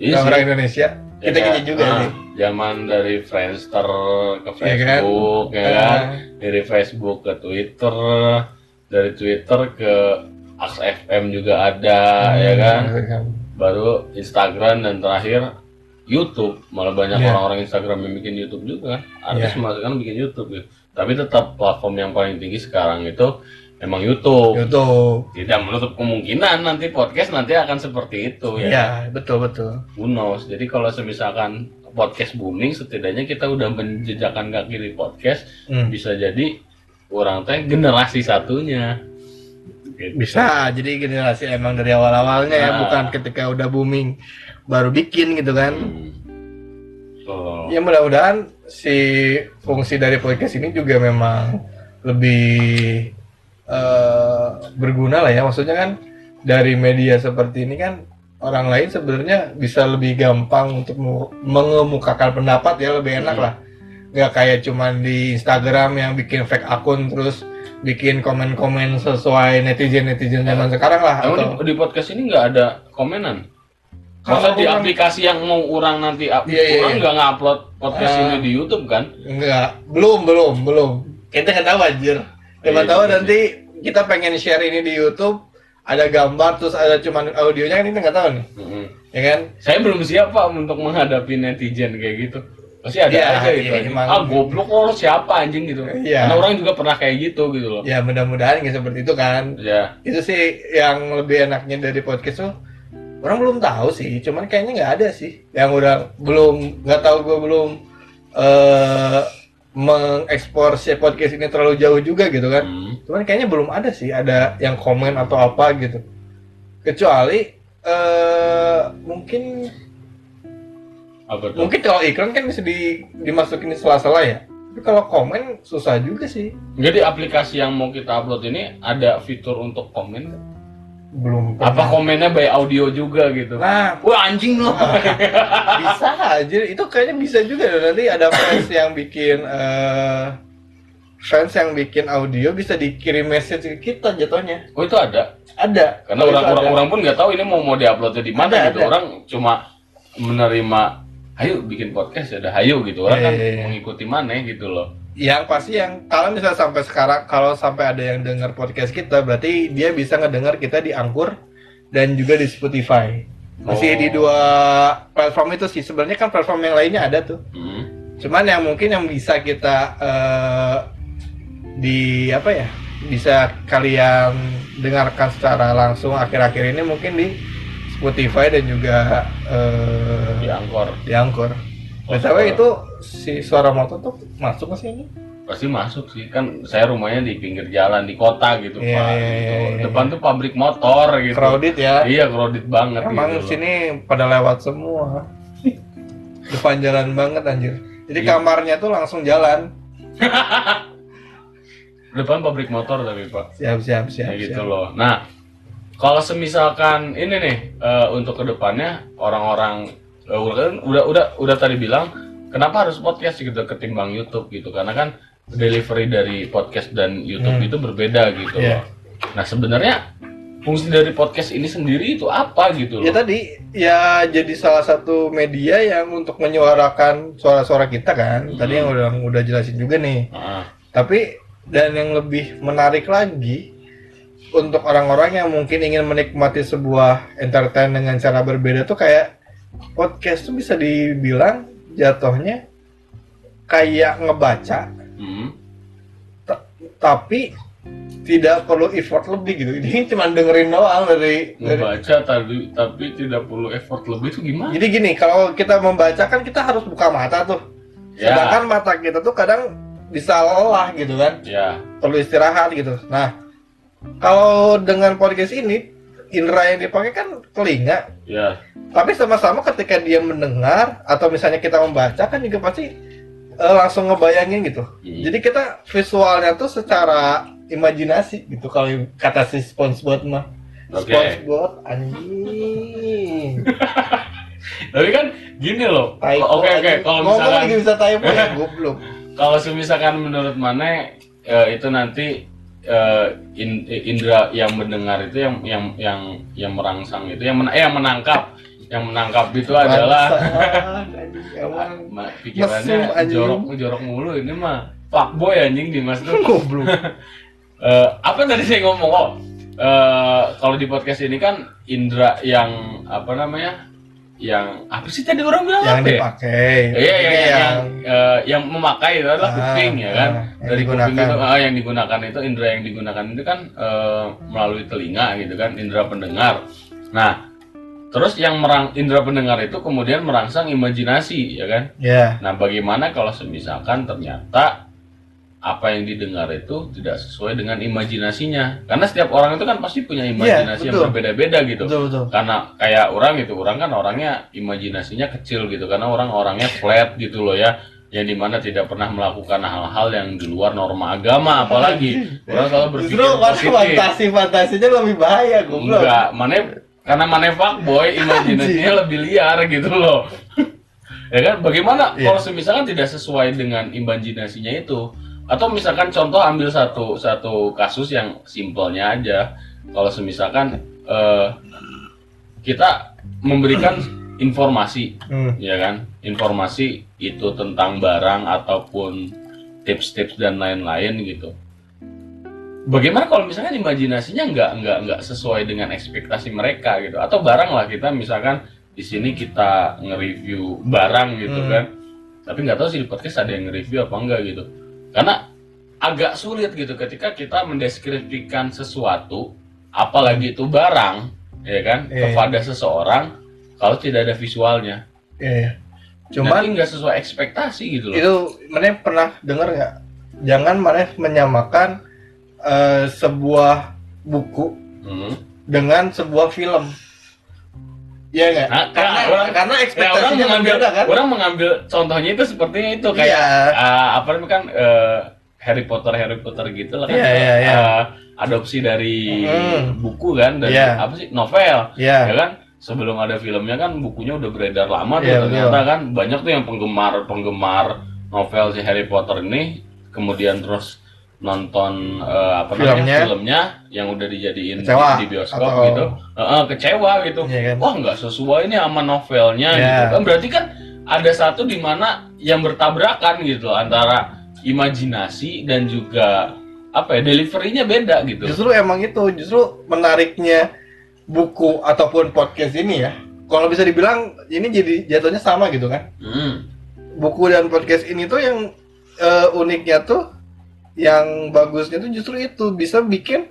Speaker 1: Iya
Speaker 2: orang Indonesia.
Speaker 1: Ya,
Speaker 2: Kita gini juga
Speaker 1: ah,
Speaker 2: nih.
Speaker 1: Zaman dari Friendster ke
Speaker 2: Iya kan?
Speaker 1: Facebook, ya
Speaker 2: Ah.
Speaker 1: kan? Dari Facebook ke Twitter, dari Twitter ke Aks FM juga ada, ya kan?
Speaker 2: Hmm.
Speaker 1: Baru Instagram dan terakhir YouTube. Malah banyak
Speaker 2: Iya.
Speaker 1: orang-orang Instagram yang bikin YouTube juga. Artis
Speaker 2: Iya.
Speaker 1: malah sekarang bikin YouTube gitu. Tapi tetap platform yang paling tinggi sekarang itu memang YouTube.
Speaker 2: YouTube.
Speaker 1: Tidak menutup kemungkinan nanti podcast nanti akan seperti itu ya.
Speaker 2: Iya, betul betul.
Speaker 1: Who knows? Jadi kalau semisalkan podcast booming, setidaknya kita udah menjejakkan kaki di podcast,
Speaker 2: Hmm.
Speaker 1: bisa jadi orang teh generasi satunya. Gitu.
Speaker 2: Bisa, jadi generasi emang dari awal-awalnya ya,
Speaker 1: Ah.
Speaker 2: bukan ketika udah booming baru bikin gitu kan.
Speaker 1: Hmm. So,
Speaker 2: Ya mudah-mudahan si fungsi dari podcast ini juga memang lebih eh, berguna lah ya. Maksudnya kan dari media seperti ini kan orang lain sebenarnya bisa lebih gampang untuk mu- mengemukakan pendapat ya lebih enak
Speaker 1: Hmm.
Speaker 2: lah. Nggak kayak cuman di Instagram yang bikin fake akun terus bikin komen-komen sesuai netizen-netizen zaman sekarang lah.
Speaker 1: emang
Speaker 2: atau-
Speaker 1: di, di podcast ini nggak ada komenan? Masa
Speaker 2: Kalau
Speaker 1: di
Speaker 2: orang-
Speaker 1: aplikasi yang mau orang nanti up,
Speaker 2: Iya, iya,
Speaker 1: orang
Speaker 2: iya.
Speaker 1: nggak ngupload podcast
Speaker 2: Ah.
Speaker 1: ini di YouTube kan?
Speaker 2: Enggak, belum, belum, belum. Kita nggak tahu anjir. Siapa
Speaker 1: Iya,
Speaker 2: tahu
Speaker 1: iya,
Speaker 2: nanti kita pengen share ini di YouTube, ada gambar terus ada cuman audionya kan kita nggak tahu nih,
Speaker 1: Mm-mm.
Speaker 2: ya kan?
Speaker 1: Saya belum siap pak untuk menghadapi netizen kayak gitu. Pasti ada
Speaker 2: Iya,
Speaker 1: aja gitu.
Speaker 2: iya,
Speaker 1: anjing.
Speaker 2: emang.
Speaker 1: ah goblok lo siapa anjing gitu.
Speaker 2: Iya.
Speaker 1: Karena orang juga pernah kayak gitu gitu loh.
Speaker 2: Ya mudah-mudahan nggak seperti itu kan.
Speaker 1: Ya.
Speaker 2: Itu sih yang lebih enaknya dari podcast tuh. Orang belum tahu sih, cuman kayaknya nggak ada sih. Yang udah belum nggak tahu gue belum eh mengekspor si podcast ini terlalu jauh juga gitu kan.
Speaker 1: Hmm.
Speaker 2: Cuman kayaknya belum ada sih ada yang komen atau apa gitu. Kecuali eh mungkin
Speaker 1: Apa tuh?
Speaker 2: mungkin kalau iklan kan bisa di, dimasukin di sela-sela ya. Tapi kalau komen susah juga sih.
Speaker 1: Jadi aplikasi yang mau kita upload ini ada fitur untuk komen?
Speaker 2: Belum.
Speaker 1: Apa
Speaker 2: pernah.
Speaker 1: komennya by audio juga gitu?
Speaker 2: Nah,
Speaker 1: Wah anjing lo.
Speaker 2: bisa aja. Itu kayaknya bisa juga nanti ada fans yang bikin eh fans yang bikin audio bisa dikirim message ke kita jatuhnya.
Speaker 1: oh itu ada.
Speaker 2: Ada.
Speaker 1: Karena
Speaker 2: Oh,
Speaker 1: orang-orang orang pun nggak tahu ini mau mau diuploadnya di mana gitu.
Speaker 2: ada.
Speaker 1: Orang cuma menerima, ayo bikin podcast ya, udah ayo gitu. Orang
Speaker 2: Iya,
Speaker 1: kan
Speaker 2: iya, iya.
Speaker 1: mengikuti mana gitu loh.
Speaker 2: yang pasti yang kalau misalnya sampai sekarang kalau sampai ada yang dengar podcast kita berarti dia bisa ngedengar kita di Angkur dan juga di Spotify
Speaker 1: Oh.
Speaker 2: masih di dua platform itu sih sebenarnya kan platform yang lainnya ada tuh
Speaker 1: Hmm.
Speaker 2: cuman yang mungkin yang bisa kita eh, di apa ya bisa kalian dengarkan secara langsung akhir-akhir ini mungkin di Spotify dan juga eh,
Speaker 1: di angkor
Speaker 2: di Anchor.
Speaker 1: Oh,
Speaker 2: BTW
Speaker 1: suara.
Speaker 2: itu si suara motor tuh masuk ke sini?
Speaker 1: pasti masuk sih kan saya rumahnya di pinggir jalan di kota gitu
Speaker 2: Iya,
Speaker 1: pak
Speaker 2: iya,
Speaker 1: gitu.
Speaker 2: iya, iya.
Speaker 1: depan tuh pabrik motor gitu
Speaker 2: Crowded ya.
Speaker 1: iya crowded banget
Speaker 2: Emang
Speaker 1: gitu
Speaker 2: sini pada lewat semua. Depan jalan banget anjir. Jadi
Speaker 1: Iya.
Speaker 2: kamarnya tuh langsung jalan.
Speaker 1: depan pabrik motor tapi pak
Speaker 2: Siap siap siap.
Speaker 1: kayak gitu
Speaker 2: siap.
Speaker 1: loh nah kalau semisalkan ini nih eh, untuk ke depannya orang-orang eh, udah udah udah udah tadi bilang kenapa harus podcast gitu ketimbang YouTube gitu karena kan delivery dari podcast dan YouTube
Speaker 2: Hmm.
Speaker 1: itu berbeda gitu
Speaker 2: Iya.
Speaker 1: loh nah sebenarnya fungsi dari podcast ini sendiri itu apa gitu loh
Speaker 2: Ya tadi ya jadi salah satu media yang untuk menyuarakan suara-suara kita kan. Tadi
Speaker 1: Hmm.
Speaker 2: yang udah udah jelasin juga nih.
Speaker 1: Ah,
Speaker 2: Tapi dan yang lebih menarik lagi untuk orang-orang yang mungkin ingin menikmati sebuah entertain dengan cara berbeda tuh kayak podcast tuh bisa dibilang jatuhnya kayak ngebaca
Speaker 1: hmm.
Speaker 2: tapi tidak perlu effort lebih gitu. Ini cuma dengerin doang dari, dari
Speaker 1: ngebaca tadi tapi tidak perlu effort lebih itu gimana
Speaker 2: Jadi gini, kalau kita membaca kan kita harus buka mata tuh.
Speaker 1: Ya.
Speaker 2: Sedangkan mata kita tuh kadang bisa lelah gitu kan,
Speaker 1: ya
Speaker 2: perlu istirahat gitu. Nah, kalau dengan podcast ini indera yang dipakai kan telinga,
Speaker 1: ya
Speaker 2: tapi sama-sama ketika dia mendengar atau misalnya kita membaca kan juga pasti eh, langsung ngebayangin gitu.
Speaker 1: Hmm.
Speaker 2: Jadi kita visualnya tuh secara imajinasi gitu kalau kata si SpongeBob mah.
Speaker 1: Oke.
Speaker 2: SpongeBob anjing.
Speaker 1: tapi kan gini loh oke oke
Speaker 2: anjing.
Speaker 1: kalau misalkan
Speaker 2: lagi bisa typo ya goblok.
Speaker 1: kalau semisalkan menurut mana eh, itu nanti eh, in- indra yang mendengar itu yang yang yang yang merangsang itu yang men- eh, yang menangkap. Yang menangkap itu adalah
Speaker 2: Bangsat, anjing, emang
Speaker 1: Ma- pikirannya jorok jorok mulu ini mah. Fuckboy anjing Dimas. Tuh
Speaker 2: goblok.
Speaker 1: Eh, apa tadi saya ngomong? Oh eh, kalau di podcast ini kan indra yang apa namanya yang apa sih tadi orang bilang
Speaker 2: yang
Speaker 1: apa ya?
Speaker 2: dipakai.
Speaker 1: Iya, iya,
Speaker 2: Jadi
Speaker 1: iya, yang,
Speaker 2: yang
Speaker 1: eh, yang memakai itu adalah
Speaker 2: Ah,
Speaker 1: kuping ya kan.
Speaker 2: ah, yang
Speaker 1: Dari kuping
Speaker 2: digunakan.
Speaker 1: itu ah, yang digunakan itu indera yang digunakan itu kan eh, melalui telinga gitu kan, indera pendengar. Nah, terus yang merang indera pendengar itu kemudian merangsang imajinasi ya kan.
Speaker 2: ya.
Speaker 1: Nah, bagaimana kalau semisalkan ternyata apa yang didengar itu tidak sesuai dengan imajinasinya? Karena setiap orang itu kan pasti punya imajinasi yang
Speaker 2: betul.
Speaker 1: berbeda-beda gitu
Speaker 2: Betul betul.
Speaker 1: karena kayak orang gitu orang kan orangnya imajinasinya kecil gitu karena orang orangnya flat gitu loh ya yang di mana tidak pernah melakukan hal-hal yang di luar norma agama apalagi orang selalu berpikir
Speaker 2: Justru
Speaker 1: positif
Speaker 2: fantasi fantasinya lebih bahaya goblok.
Speaker 1: enggak mana karena mana fuckboy imajinasinya lebih liar gitu loh ya kan bagaimana
Speaker 2: Iya.
Speaker 1: kalau misalkan tidak sesuai dengan imajinasinya itu atau misalkan contoh ambil satu satu kasus yang simpelnya aja. Kalau semisalkan eh, kita memberikan informasi
Speaker 2: Hmm.
Speaker 1: ya kan? Informasi itu tentang barang ataupun tips-tips dan lain-lain gitu. Bagaimana kalau misalkan imajinasinya nggak nggak nggak sesuai dengan ekspektasi mereka gitu? Atau barang lah kita misalkan di sini kita nge-review barang gitu
Speaker 2: Hmm.
Speaker 1: kan. Tapi nggak tahu sih di podcast ada yang nge-review apa enggak gitu karena agak sulit gitu ketika kita mendeskripsikan sesuatu apalagi itu barang ya kan
Speaker 2: Iya.
Speaker 1: kepada seseorang kalau tidak ada visualnya
Speaker 2: Iya, iya. Cuman
Speaker 1: nggak sesuai ekspektasi gitu loh
Speaker 2: itu mana pernah dengar nggak? Jangan mana menyamakan eh, sebuah buku
Speaker 1: Hmm.
Speaker 2: dengan sebuah film. Iya nggak?
Speaker 1: Nah,
Speaker 2: karena
Speaker 1: orang-
Speaker 2: karena
Speaker 1: Ya, orang
Speaker 2: ekspektasinya
Speaker 1: mengambil
Speaker 2: berbeda kan?
Speaker 1: orang mengambil contohnya itu seperti itu kayak
Speaker 2: Iya.
Speaker 1: ah, apa namanya kan eh, Harry Potter Harry Potter gitu lah kan
Speaker 2: Iya, iya, iya.
Speaker 1: Ah, adopsi dari
Speaker 2: Hmm.
Speaker 1: buku kan dari
Speaker 2: Iya.
Speaker 1: apa sih novel
Speaker 2: Iya.
Speaker 1: ya kan sebelum ada filmnya kan bukunya udah beredar lama tuh
Speaker 2: Iya,
Speaker 1: ternyata kan banyak tuh yang penggemar penggemar novel si Harry Potter ini kemudian terus nonton eh, apa namanya
Speaker 2: Filmnya.
Speaker 1: filmnya yang udah dijadiin di,
Speaker 2: Kecewa
Speaker 1: di bioskop
Speaker 2: atau-
Speaker 1: gitu Eh, eh, kecewa gitu
Speaker 2: Iya kan?
Speaker 1: wah nggak sesuai nih sama novelnya
Speaker 2: Iya.
Speaker 1: gitu kan berarti kan ada satu di mana yang bertabrakan gitu antara imajinasi dan juga apa ya deliverynya beda gitu
Speaker 2: Justru emang itu, justru menariknya buku ataupun podcast ini ya. Kalau bisa dibilang ini jadi jatuhnya sama gitu kan.
Speaker 1: Hmm.
Speaker 2: Buku dan podcast ini tuh yang eh, uniknya tuh yang bagusnya tuh justru itu bisa bikin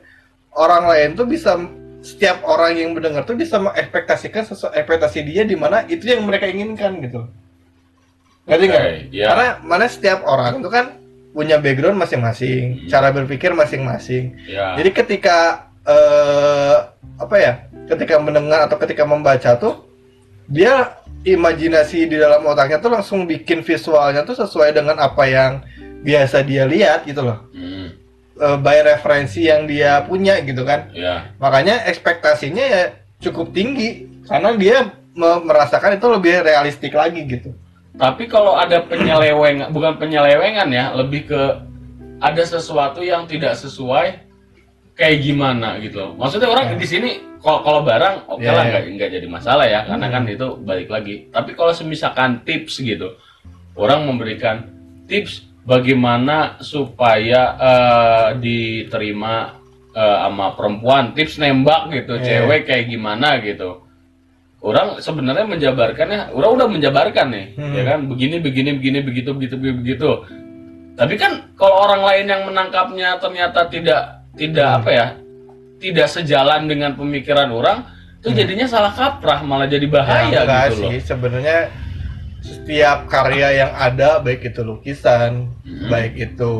Speaker 2: orang lain tuh bisa setiap orang yang mendengar tuh bisa mengekspektasikan sesuatu ekspektasi dia di mana itu yang mereka inginkan gitu. Ngerti nggak?
Speaker 1: Oke, iya.
Speaker 2: Karena mana setiap orang itu kan punya background masing-masing,
Speaker 1: Hmm.
Speaker 2: cara berpikir masing-masing.
Speaker 1: Ya.
Speaker 2: Jadi ketika eh, apa ya? Ketika mendengar atau ketika membaca tuh dia imajinasi di dalam otaknya tuh langsung bikin visualnya tuh sesuai dengan apa yang biasa dia lihat gitu loh.
Speaker 1: Hmm,
Speaker 2: Eh, by referensi yang dia punya gitu kan.
Speaker 1: ya.
Speaker 2: Makanya ekspektasinya ya cukup tinggi karena dia me- merasakan itu lebih realistik lagi gitu.
Speaker 1: Tapi kalau ada penyelewengan, bukan penyelewengan ya, lebih ke ada sesuatu yang tidak sesuai kayak gimana gitu. loh. Maksudnya orang
Speaker 2: Ya.
Speaker 1: di sini kalau kalau barang oke
Speaker 2: Ya,
Speaker 1: lah
Speaker 2: ya.
Speaker 1: nggak nggak jadi masalah ya, karena
Speaker 2: Hmm.
Speaker 1: kan itu balik lagi. Tapi kalau semisalkan tips gitu, orang memberikan tips bagaimana supaya eh, diterima eh, sama perempuan, tips nembak gitu,
Speaker 2: Ya.
Speaker 1: cewek kayak gimana gitu. Orang sebenarnya menjabarkannya, orang udah menjabarkan nih,
Speaker 2: Hmm.
Speaker 1: ya kan, begini, begini, begini, begitu, begitu, begitu, begitu. Tapi kan kalau orang lain yang menangkapnya ternyata tidak, tidak
Speaker 2: Hmm.
Speaker 1: apa ya, tidak sejalan dengan pemikiran orang, itu
Speaker 2: Hmm.
Speaker 1: jadinya salah kaprah, malah jadi bahaya
Speaker 2: Ya,
Speaker 1: gitu loh.
Speaker 2: sih sebenarnya setiap karya yang ada baik itu lukisan,
Speaker 1: Mhm.
Speaker 2: baik itu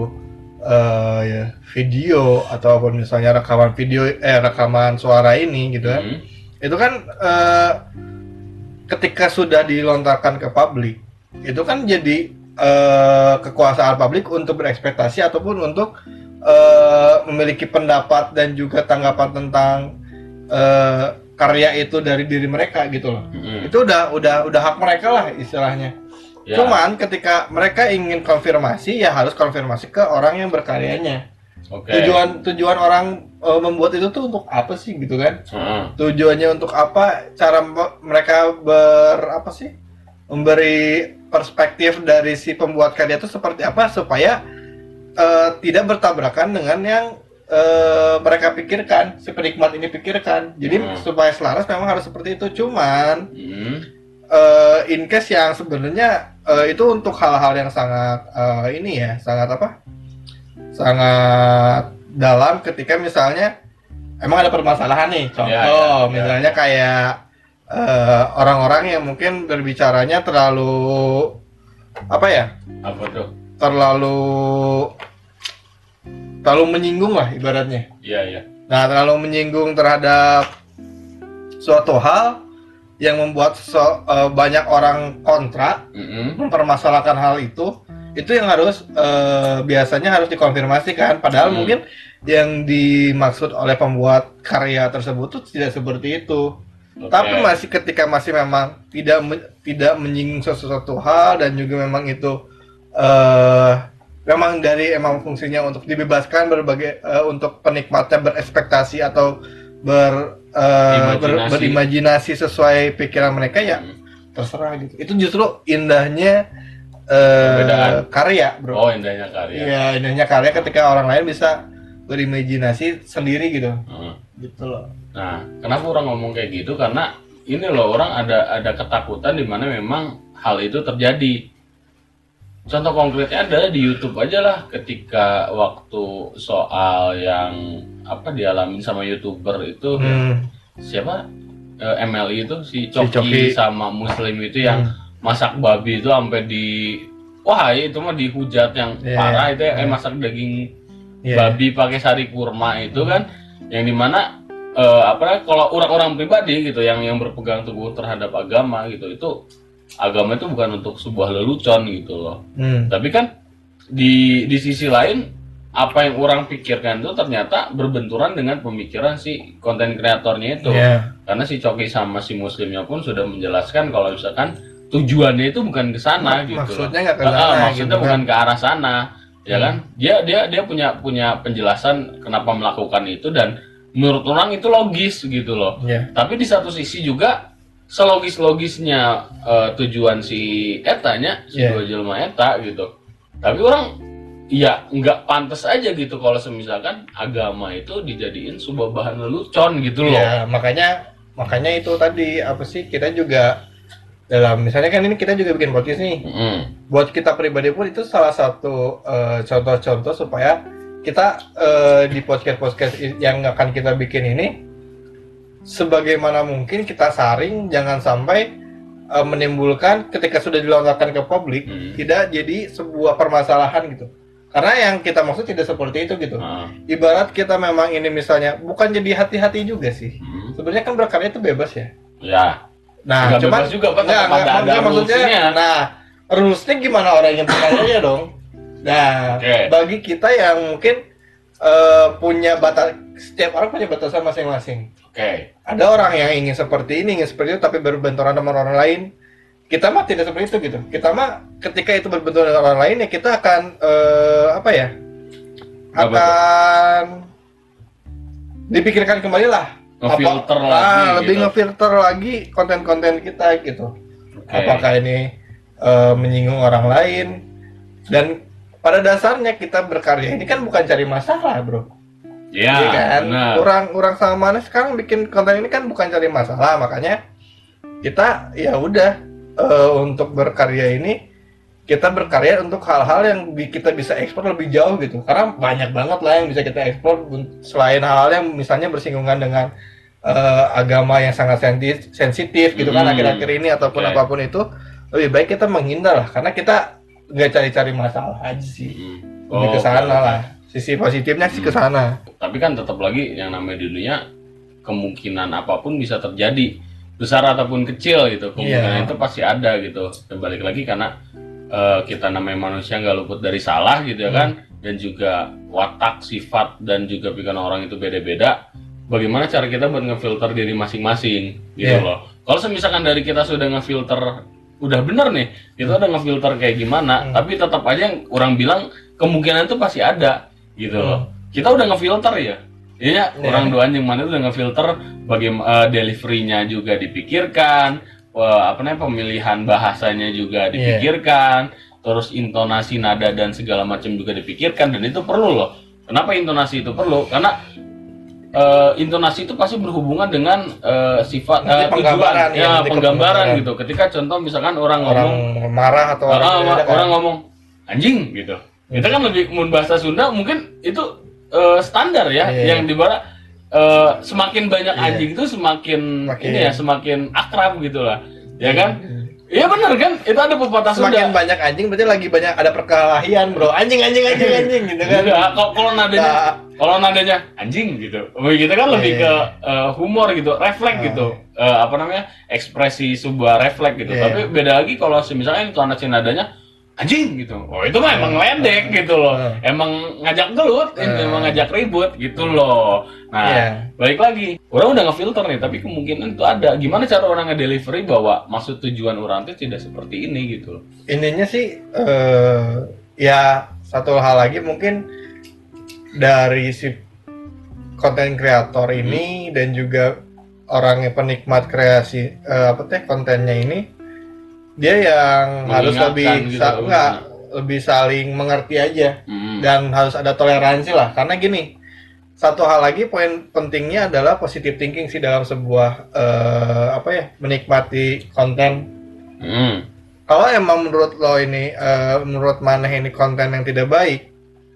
Speaker 2: eh, ya, video ataupun misalnya rekaman video eh rekaman suara ini gitu kan.
Speaker 1: Hmm.
Speaker 2: Itu kan eh, ketika sudah dilontarkan ke publik, itu kan jadi eh, kekuasaan publik untuk berekspektasi ataupun untuk eh, memiliki pendapat dan juga tanggapan tentang eh, karya itu dari diri mereka gitu loh
Speaker 1: Hmm.
Speaker 2: itu udah udah udah hak mereka lah istilahnya.
Speaker 1: Ya,
Speaker 2: Cuman ketika mereka ingin konfirmasi ya harus konfirmasi ke orang yang berkaryanya.
Speaker 1: oke.
Speaker 2: Tujuan tujuan orang eh, membuat itu tuh untuk apa sih gitu kan?
Speaker 1: Heeh.
Speaker 2: Tujuannya untuk apa? Cara me- mereka ber apa sih? Memberi perspektif dari si pembuat karya itu seperti apa supaya eh, tidak bertabrakan dengan yang eh, mereka pikirkan, si penikmat ini pikirkan. Jadi
Speaker 1: Hmm.
Speaker 2: supaya selaras memang harus seperti itu. Cuman
Speaker 1: Hmm.
Speaker 2: eh in case yang sebenarnya eh, itu untuk hal-hal yang sangat eh, ini ya sangat apa sangat dalam ketika misalnya emang ada permasalahan nih contoh
Speaker 1: Ya, ya, ya.
Speaker 2: misalnya kayak eh, orang-orang yang mungkin berbicaranya terlalu apa ya
Speaker 1: Apa tuh?
Speaker 2: terlalu terlalu menyinggung lah ibaratnya
Speaker 1: Iya, iya.
Speaker 2: Nah, terlalu menyinggung terhadap suatu hal yang membuat so- eh, banyak orang kontra
Speaker 1: Mm-mm.
Speaker 2: mempermasalahkan hal itu, itu yang harus eh, biasanya harus dikonfirmasi kan. Padahal
Speaker 1: Hmm.
Speaker 2: mungkin yang dimaksud oleh pembuat karya tersebut tuh tidak seperti itu.
Speaker 1: Oke.
Speaker 2: Tapi masih ketika masih memang tidak tidak menyinggung sesuatu hal dan juga memang itu eh memang dari emang fungsinya untuk dibebaskan berbagai eh, untuk penikmatnya berekspektasi atau ber, eh, ber-
Speaker 1: Imajinasi.
Speaker 2: berimajinasi sesuai pikiran mereka ya
Speaker 1: Hmm.
Speaker 2: terserah gitu. Itu justru indahnya eh,
Speaker 1: Perbedaan.
Speaker 2: karya, bro.
Speaker 1: Oh, indahnya karya.
Speaker 2: Iya, indahnya karya ketika orang lain bisa berimajinasi sendiri gitu.
Speaker 1: Heeh.
Speaker 2: Gitu loh.
Speaker 1: Nah, kenapa orang ngomong kayak gitu? Karena ini loh orang ada ada ketakutan di mana memang hal itu terjadi. Contoh konkretnya adalah di YouTube aja lah ketika waktu soal yang apa dialamin sama youtuber itu
Speaker 2: Hmm.
Speaker 1: siapa Eh, MLI itu si
Speaker 2: Si
Speaker 1: Coki,
Speaker 2: Coki.
Speaker 1: sama Muslim itu yang
Speaker 2: Hmm.
Speaker 1: masak babi itu sampai di wah itu mah dihujat yang
Speaker 2: Iya,
Speaker 1: parah itu ya, eh
Speaker 2: iya.
Speaker 1: masak daging
Speaker 2: Iya.
Speaker 1: babi pakai sari kurma itu kan yang di mana eh, apa kalau orang-orang pribadi gitu yang yang berpegang teguh terhadap agama gitu itu agama itu bukan untuk sebuah lelucon gitu loh
Speaker 2: Hmm.
Speaker 1: tapi kan di di sisi lain apa yang orang pikirkan itu ternyata berbenturan dengan pemikiran si konten kreatornya itu
Speaker 2: Iya.
Speaker 1: karena si Coki sama si Muslimnya pun sudah menjelaskan kalau misalkan tujuannya itu bukan ke sana
Speaker 2: Mak-
Speaker 1: gitu
Speaker 2: maksudnya
Speaker 1: loh.
Speaker 2: nggak ke
Speaker 1: ah,
Speaker 2: sana,
Speaker 1: maksudnya
Speaker 2: gitu kan.
Speaker 1: bukan ke arah sana ya
Speaker 2: Hmm.
Speaker 1: kan dia dia dia punya punya penjelasan kenapa melakukan itu dan menurut orang itu logis gitu loh
Speaker 2: Iya.
Speaker 1: tapi di satu sisi juga selogis logisnya tujuan si etanya si
Speaker 2: Iya.
Speaker 1: dua jelma eta gitu tapi orang ya nggak pantas aja gitu kalau semisalkan agama itu dijadiin sebuah bahan lelucon gitu loh
Speaker 2: Ya, makanya makanya itu tadi apa sih kita juga dalam misalnya kan ini kita juga bikin podcast nih.
Speaker 1: Mm.
Speaker 2: Buat kita pribadi pun itu salah satu eh, contoh-contoh supaya kita eh, di podcast-podcast yang akan kita bikin ini sebagaimana mungkin kita saring jangan sampai eh, menimbulkan ketika sudah dilontarkan ke publik
Speaker 1: Hmm.
Speaker 2: tidak jadi sebuah permasalahan gitu karena yang kita maksud tidak seperti itu gitu
Speaker 1: Ah,
Speaker 2: ibarat kita memang ini misalnya bukan jadi hati-hati juga sih
Speaker 1: hmm.
Speaker 2: sebenarnya kan berkarya itu bebas ya
Speaker 1: Ya,
Speaker 2: nah
Speaker 1: Nggak
Speaker 2: cuman
Speaker 1: bebas juga, Pak.
Speaker 2: nggak,
Speaker 1: Tetap
Speaker 2: nggak,
Speaker 1: ada- ada
Speaker 2: maksudnya,
Speaker 1: rules-nya.
Speaker 2: nah rulesnya gimana orang yang berkaryanya dong nah
Speaker 1: Oke.
Speaker 2: bagi kita yang mungkin eh, punya batas setiap orang punya batasan masing-masing
Speaker 1: oke.
Speaker 2: ada orang yang ingin seperti ini ingin seperti itu tapi berbenturan dengan orang lain kita mah tidak seperti itu gitu kita mah ketika itu berbenturan dengan orang lain ya kita akan eh, apa ya
Speaker 1: tuh?
Speaker 2: akan dipikirkan kembali lah
Speaker 1: Ngefilter
Speaker 2: Apa-
Speaker 1: lagi
Speaker 2: ah, lebih
Speaker 1: gitu.
Speaker 2: ngefilter lagi konten-konten kita gitu
Speaker 1: Oke.
Speaker 2: apakah ini eh, menyinggung orang lain dan pada dasarnya kita berkarya ini kan bukan cari masalah bro
Speaker 1: Ya,
Speaker 2: Iya kan?
Speaker 1: benar.
Speaker 2: Orang orang sama mana sekarang bikin konten ini kan bukan cari masalah, makanya kita ya udah eh, untuk berkarya ini kita berkarya untuk hal-hal yang kita bisa ekspor lebih jauh gitu. Karena banyak banget lah yang bisa kita ekspor selain hal-hal yang misalnya bersinggungan dengan eh, agama yang sangat sensi- sensitif gitu kan
Speaker 1: Hmm.
Speaker 2: akhir-akhir ini ataupun
Speaker 1: Oke.
Speaker 2: apa pun itu lebih baik kita menghindar lah karena kita nggak cari-cari masalah aja sih.
Speaker 1: Hmm.
Speaker 2: Lebih ke
Speaker 1: Oh,
Speaker 2: sana
Speaker 1: oke, oke.
Speaker 2: lah. Sisi positifnya sih ke sana.
Speaker 1: Tapi kan tetap lagi yang namanya di dunia kemungkinan apa pun bisa terjadi besar ataupun kecil gitu kemungkinan
Speaker 2: Iya.
Speaker 1: itu pasti ada gitu dan balik lagi karena eh, kita namanya manusia nggak luput dari salah gitu ya
Speaker 2: Hmm.
Speaker 1: kan dan juga watak sifat dan juga pikiran orang itu beda-beda bagaimana cara kita buat ngefilter diri masing-masing gitu
Speaker 2: Iya.
Speaker 1: loh kalau misalkan dari kita sudah ngefilter udah bener nih kita udah ngefilter kayak gimana
Speaker 2: Hmm.
Speaker 1: tapi tetap aja yang orang bilang kemungkinan itu pasti ada gitu loh kita udah ngefilter ya Iya,
Speaker 2: Iya.
Speaker 1: orang dua anjing mana itu udah ngefilter bagaimana deliverynya juga dipikirkan, eh, apa namanya pemilihan bahasanya juga
Speaker 2: Iya.
Speaker 1: dipikirkan, terus intonasi nada dan segala macam juga dipikirkan dan itu perlu loh. Kenapa intonasi itu perlu? Karena eh, intonasi itu pasti berhubungan dengan eh, sifat
Speaker 2: Nanti
Speaker 1: eh,
Speaker 2: penggambaran,
Speaker 1: tujuan,
Speaker 2: ya,
Speaker 1: ya,
Speaker 2: ke
Speaker 1: penggambaran gitu. Ketika contoh misalkan orang,
Speaker 2: orang
Speaker 1: ngomong
Speaker 2: marah atau
Speaker 1: orang,
Speaker 2: orang,
Speaker 1: orang ngomong anjing gitu. Kita kan lebih mun bahasa Sunda mungkin itu eh, standar ya
Speaker 2: Iya.
Speaker 1: yang dibara eh, semakin banyak
Speaker 2: Iya.
Speaker 1: anjing itu semakin
Speaker 2: Makin-
Speaker 1: ini ya semakin akrab gitu lah. Ya kan? Iya benar kan? Itu ada pepatah
Speaker 2: semakin
Speaker 1: Sunda.
Speaker 2: banyak anjing berarti lagi banyak ada perkelahian bro anjing anjing anjing anjing gitu kan
Speaker 1: Enggak, kalau kalau nadanya
Speaker 2: Nah,
Speaker 1: kalau nadanya anjing gitu. Kita kan lebih
Speaker 2: Iya.
Speaker 1: ke eh, humor gitu, refleks
Speaker 2: Ah.
Speaker 1: gitu. Eh, apa namanya? ekspresi sebuah refleks gitu.
Speaker 2: Iya.
Speaker 1: Tapi beda lagi kalau misalnya itu anak nadanya anjing gitu. Oh, itu mah emang ledek gitu loh.
Speaker 2: Ah.
Speaker 1: Emang ngajak gelut,
Speaker 2: Ah.
Speaker 1: emang ngajak ribut gitu loh. Nah,
Speaker 2: Iya.
Speaker 1: balik lagi. Orang udah ngefilter nih, tapi kemungkinan itu ada. Gimana cara orang ngedelivery bahwa maksud tujuan orang itu tidak seperti ini gitu loh.
Speaker 2: ininya sih eh, ya satu hal lagi mungkin dari si konten kreator
Speaker 1: Hmm.
Speaker 2: ini dan juga orang yang penikmat kreasi eh, apa teh kontennya ini dia yang harus lebih
Speaker 1: gitu,
Speaker 2: sa- enggak, lebih saling mengerti aja
Speaker 1: Hmm.
Speaker 2: dan harus ada toleransi lah karena gini satu hal lagi poin pentingnya adalah positive thinking sih dalam sebuah eh, apa ya menikmati konten
Speaker 1: Hmm.
Speaker 2: kalau emang menurut lo ini eh, menurut mana ini konten yang tidak baik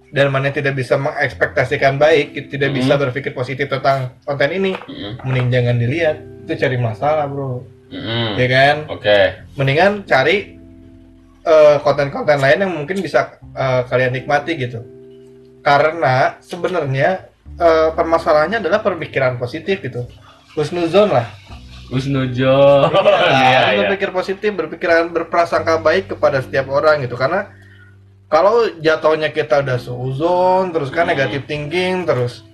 Speaker 2: dan mana tidak bisa mengekspektasikan baik tidak
Speaker 1: Hmm.
Speaker 2: bisa berpikir positif tentang konten ini
Speaker 1: Hmm.
Speaker 2: mending jangan dilihat itu cari masalah bro
Speaker 1: Hmm.
Speaker 2: ya kan
Speaker 1: Oke.
Speaker 2: mendingan cari eh, konten-konten lain yang mungkin bisa eh, kalian nikmati gitu karena sebenarnya eh, permasalahannya adalah pemikiran positif gitu husnuzon lah
Speaker 1: Husnujon.
Speaker 2: Iya,
Speaker 1: Iya, iya.
Speaker 2: berpikir positif, berpikiran berprasangka baik kepada setiap orang gitu. Karena kalau jatuhnya kita udah suzon, terus kan
Speaker 1: Hmm.
Speaker 2: negatif thinking, terus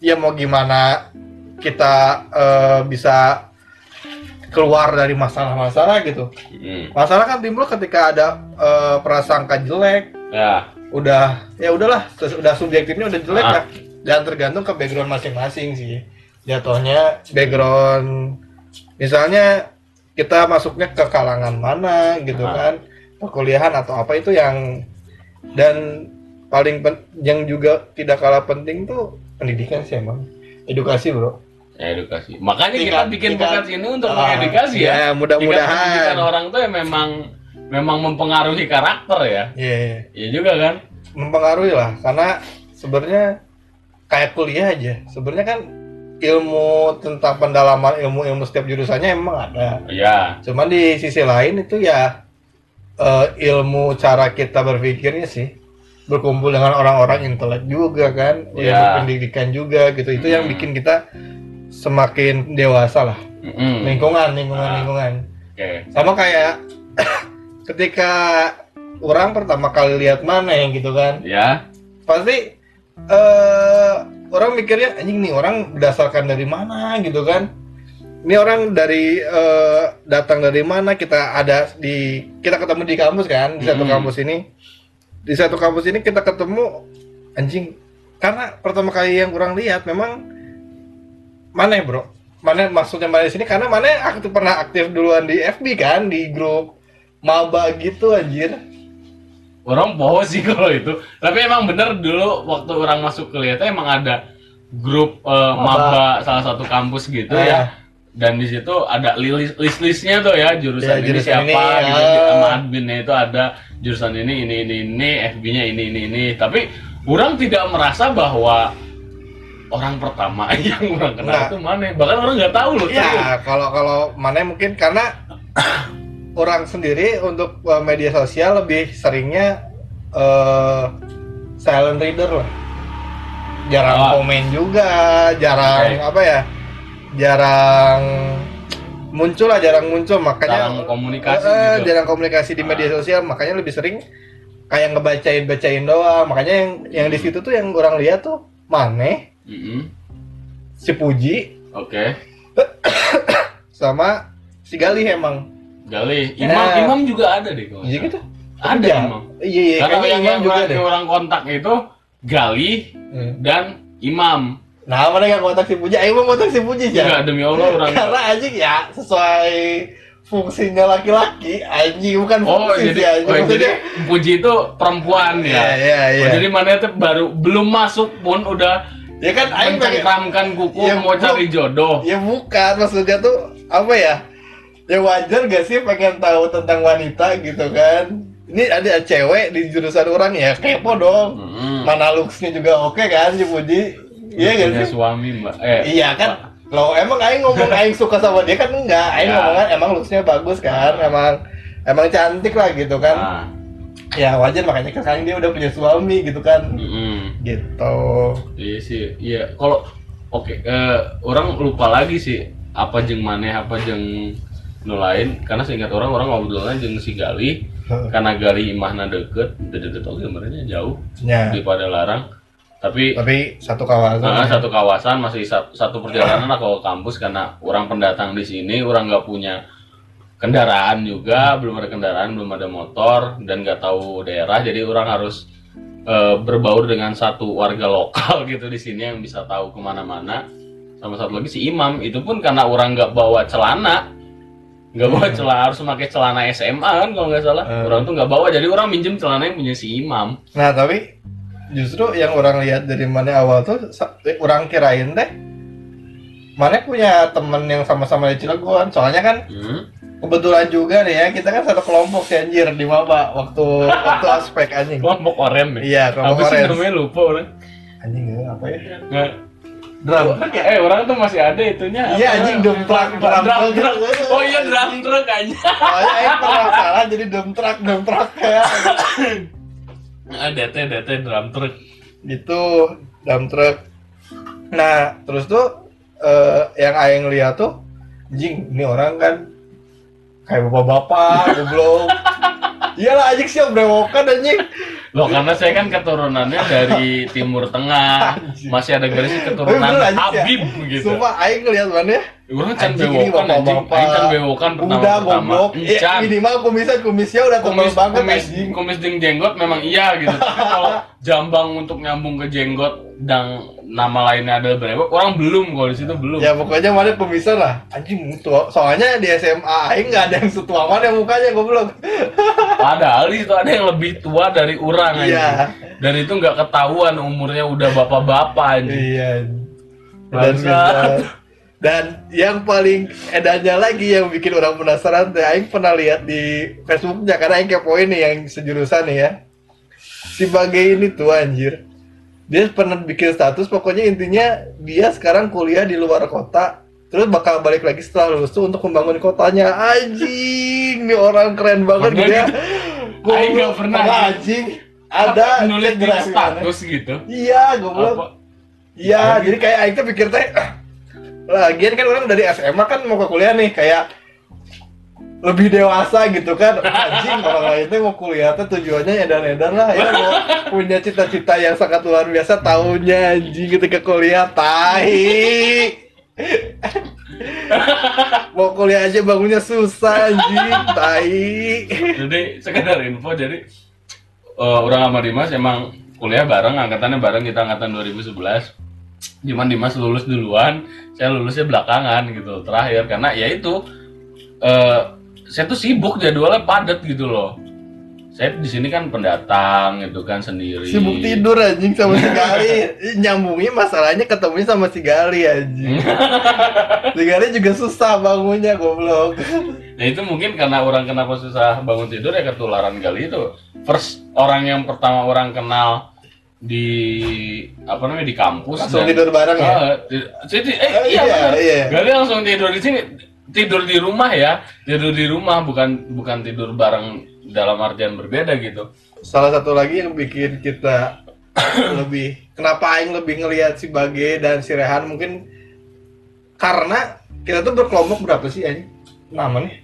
Speaker 2: ya mau gimana kita eh, bisa keluar dari masalah-masalah gitu.
Speaker 1: Hmm.
Speaker 2: Masalah kan timbul ketika ada eh, prasangka jelek,
Speaker 1: Ya.
Speaker 2: udah ya udahlah, terus udah subjektifnya udah jelek
Speaker 1: Ah.
Speaker 2: lah. Dan tergantung ke background masing-masing sih. Jatuhnya background misalnya kita masuknya ke kalangan mana gitu
Speaker 1: Ah.
Speaker 2: kan, perkuliahan atau apa itu yang dan paling pen- yang juga tidak kalah penting tuh pendidikan sih emang edukasi bro.
Speaker 1: Edukasi. Makanya kita
Speaker 2: Tingkat-
Speaker 1: bikin
Speaker 2: tingkat-
Speaker 1: podcast ini untuk
Speaker 2: Ah,
Speaker 1: mengedukasi ya.
Speaker 2: ya, mudah-mudahan.
Speaker 1: orang tuh ya memang memang mempengaruhi karakter ya.
Speaker 2: Iya, iya.
Speaker 1: Iya juga kan?
Speaker 2: mempengaruhi lah karena sebenarnya kayak kuliah aja sebenarnya kan ilmu tentang pendalaman ilmu-ilmu setiap jurusannya emang ada.
Speaker 1: ya
Speaker 2: Cuman di sisi lain itu ya eh, ilmu cara kita berpikirnya sih berkumpul dengan orang-orang intelek juga kan, ilmu
Speaker 1: Ya.
Speaker 2: pendidikan juga gitu. Itu yang
Speaker 1: Hmm.
Speaker 2: bikin kita semakin dewasa lah.
Speaker 1: Mm-mm.
Speaker 2: Lingkungan, lingkungan,
Speaker 1: Ah.
Speaker 2: lingkungan.
Speaker 1: oke
Speaker 2: Sama kayak ketika orang pertama kali lihat mana yang gitu kan,
Speaker 1: ya
Speaker 2: pasti eh orang mikirnya anjing nih orang berdasarkan dari mana gitu kan ini orang dari eh, datang dari mana kita ada di kita ketemu di kampus kan di satu
Speaker 1: Hmm.
Speaker 2: kampus ini di satu kampus ini kita ketemu anjing karena pertama kali yang orang lihat memang mana ya bro. Mana maksudnya mana di sini karena mana aktif pernah aktif duluan di FB kan di grup maba gitu anjir.
Speaker 1: Orang poho sih kalau itu. Tapi emang bener dulu waktu orang masuk kuliah tuh emang ada grup eh, maba salah satu kampus gitu
Speaker 2: Ah.
Speaker 1: ya. Dan di situ ada list list listnya tuh ya jurusan
Speaker 2: Ya,
Speaker 1: ini
Speaker 2: jurusan
Speaker 1: siapa
Speaker 2: ini,
Speaker 1: gitu.
Speaker 2: ya.
Speaker 1: sama adminnya itu ada jurusan ini ini ini ini FB-nya ini ini ini. Tapi orang tidak merasa bahwa orang pertama yang orang kenal
Speaker 2: Nah.
Speaker 1: itu mana bahkan orang nggak tahu loh.
Speaker 2: Ya, kalau kalau mana mungkin karena orang sendiri untuk uh, media sosial lebih seringnya eh silent reader lah. Jarang
Speaker 1: Oh.
Speaker 2: komen juga, jarang
Speaker 1: Oke.
Speaker 2: apa ya? Jarang muncul lah, jarang muncul makanya
Speaker 1: Jarang komunikasi
Speaker 2: Eh,
Speaker 1: gitu.
Speaker 2: jarang komunikasi di media
Speaker 1: Ah.
Speaker 2: sosial, makanya lebih sering kayak ngebacain bacain doang. Makanya yang yang di situ tuh yang orang lihat tuh Mane,
Speaker 1: Mm-mm.
Speaker 2: si Puji,
Speaker 1: oke
Speaker 2: sama si Galih emang.
Speaker 1: Gali Imam
Speaker 2: Eh.
Speaker 1: Imam juga ada deh kalau
Speaker 2: Iya gitu.
Speaker 1: ada
Speaker 2: Iya.
Speaker 1: Imam
Speaker 2: Iya, iya,
Speaker 1: Karena yang,
Speaker 2: Imam juga
Speaker 1: yang orang kontak itu Gali
Speaker 2: Hmm.
Speaker 1: dan Imam.
Speaker 2: Nah, mana yang kontak si Puji? Ayo mau kontak si Puji
Speaker 1: Enggak
Speaker 2: ya.
Speaker 1: demi Allah orang.
Speaker 2: Karena anjing ya sesuai fungsinya laki-laki, anjing bukan
Speaker 1: Oh
Speaker 2: fungsi
Speaker 1: jadi,
Speaker 2: sih anjing.
Speaker 1: oh, jadi Puji itu perempuan
Speaker 2: Iya,
Speaker 1: ya.
Speaker 2: iya, iya.
Speaker 1: Oh, jadi mana itu baru belum masuk pun udah
Speaker 2: ya kan aing pengen
Speaker 1: mencengkramkan kuku
Speaker 2: Ya,
Speaker 1: mau cari jodoh.
Speaker 2: Ya bukan, maksudnya tuh apa ya? Ya wajar gak sih pengen tahu tentang wanita gitu kan? Ini ada cewek di jurusan orang ya, kepo dong.
Speaker 1: Hmm.
Speaker 2: Mana looksnya juga oke kan si Puji? Iya gak
Speaker 1: Punya suami mbak. Eh
Speaker 2: Iya kan? Lo emang aing ngomong aing suka sama dia kan enggak. Aing
Speaker 1: Ya.
Speaker 2: ngomongnya emang looksnya bagus kan, emang emang cantik lah gitu kan.
Speaker 1: Nah,
Speaker 2: Ya wajar makanya kan sekarang dia udah punya suami gitu kan.
Speaker 1: mm-mm.
Speaker 2: Gitu.
Speaker 1: Iya sih, iya. Kalau oke, eh, orang lupa lagi sih apa jeng maneh apa jeng nu lain karena seingat orang orang ngobrolnya jeng si Gali karena Gali imahna deket deket oke sebenarnya jauh
Speaker 2: Ya.
Speaker 1: daripada larang tapi
Speaker 2: Tapi satu kawasan.
Speaker 1: Nah, satu kawasan masih satu, satu perjalanan lah kalau kampus karena orang pendatang di sini orang nggak punya kendaraan juga belum ada kendaraan belum ada motor dan nggak tahu daerah. Jadi orang harus eh, berbaur dengan satu warga lokal gitu di sini yang bisa tahu ke mana-mana. Sama satu lagi si Imam itu pun karena orang nggak bawa celana. Nggak bawa
Speaker 2: Hmm.
Speaker 1: celana harus pakai celana SMA kan kalau nggak salah.
Speaker 2: Hmm.
Speaker 1: orang tuh nggak bawa jadi orang minjem celana yang punya si Imam.
Speaker 2: Nah, tapi justru yang orang lihat dari mana awal tuh eh, orang kirain teh mana punya temen yang sama-sama di Cilegon. Soalnya kan
Speaker 1: Hmm.
Speaker 2: kebetulan juga nih ya, kita kan satu kelompok sih anjir di Maba waktu waktu aspek anjing.
Speaker 1: kelompok orem ya
Speaker 2: Iya, kelompok
Speaker 1: apa sih namanya lupa orang
Speaker 2: Anjing ya, apa ya?
Speaker 1: nggak
Speaker 2: Drum.
Speaker 1: eh orang tuh masih ada itunya
Speaker 2: Iya, anjing, drum truck, drum
Speaker 1: drum
Speaker 2: truck.
Speaker 1: oh iya drum truck aja
Speaker 2: Soalnya Aing pernah salah jadi dump truck, dump truck kayak
Speaker 1: ah DT DT drum truck
Speaker 2: gitu, dump truck. Nah, terus tuh eh, yang aing lihat tuh anjing ini orang kan kayak bapak-bapak goblok. Iyalah anjing siap brewokan anjing.
Speaker 1: loh karena saya kan keturunannya dari timur tengah masih ada garis keturunan
Speaker 2: ya.
Speaker 1: Habib gitu
Speaker 2: Sumpah aing ngeliat mana ya?
Speaker 1: Can
Speaker 2: Anjing ini
Speaker 1: bewokan anjing. Aing can bewokan pertama
Speaker 2: Udah goblok. Ya, minimal kumisnya kumisnya udah tebal
Speaker 1: kumis
Speaker 2: banget
Speaker 1: kumis
Speaker 2: anjing.
Speaker 1: kumis ding jenggot memang iya gitu tapi kalau jambang untuk nyambung ke jenggot dan nama lainnya adalah brewok orang belum kalau di situ belum
Speaker 2: Ya pokoknya mana kumisnya lah. Anjing tua. Soalnya di SMA aing nggak ada yang setua mana mukanya goblok.
Speaker 1: Padahal di situ ada yang lebih tua dari orang aja.
Speaker 2: Iya.
Speaker 1: Dan itu nggak ketahuan umurnya udah bapak-bapak aja.
Speaker 2: Iya. Dan. Dan yang paling edannya lagi yang bikin orang penasaran teh aing pernah lihat di Facebooknya karena aing kepoin nih yang sejurusan nih ya. Si Bage ini tuh anjir. dia pernah bikin status pokoknya intinya dia sekarang kuliah di luar kota terus bakal balik lagi setelah lulus tuh untuk membangun kotanya. Anjing ini orang keren banget
Speaker 1: Pernah
Speaker 2: dia.
Speaker 1: gitu? Aing nggak pernah gitu.
Speaker 2: anjing? Ada
Speaker 1: nulis di status gitu?
Speaker 2: Iya goblok. Iya jadi kayak Aing tuh pikir teh lagian kan orang dari SMA kan mau ke kuliah nih kayak lebih dewasa gitu kan. Anjing orang lain tuh mau kuliah tuh tujuannya edan-edan lah. Ya mau punya cita-cita yang sangat luar biasa tahunnya anjing ketika kuliah tahi mau kuliah aja bangunnya susah anjing tahi
Speaker 1: jadi sekedar info jadi eh, orang sama Dimas emang kuliah bareng angkatannya bareng kita angkatan 2011 cuman Dimas lulus duluan saya lulusnya belakangan gitu terakhir. Karena ya itu eh, saya tuh sibuk jadwalnya padat gitu loh. Saya di sini kan pendatang gitu kan sendiri.
Speaker 2: Sibuk tidur anjing sama si Gali. Nyambungnya masalahnya ketemunya sama si Gali anjing. Si Gali juga susah bangunnya goblok.
Speaker 1: Nah itu mungkin karena orang kenapa susah bangun tidur ya ketularan kali itu. First orang yang pertama orang kenal di apa namanya di kampus
Speaker 2: langsung
Speaker 1: dan-
Speaker 2: tidur bareng ya
Speaker 1: Ah, ti- eh,
Speaker 2: Oh,
Speaker 1: iya,
Speaker 2: iya,
Speaker 1: benar.
Speaker 2: iya.
Speaker 1: Gali langsung tidur di sini. Tidur di rumah ya. Tidur di rumah bukan bukan tidur bareng dalam artian berbeda gitu.
Speaker 2: salah satu lagi yang bikin kita lebih kenapa Aing lebih ngelihat si Bage dan si Rehan mungkin karena kita tuh berkelompok berapa sih anjing namanya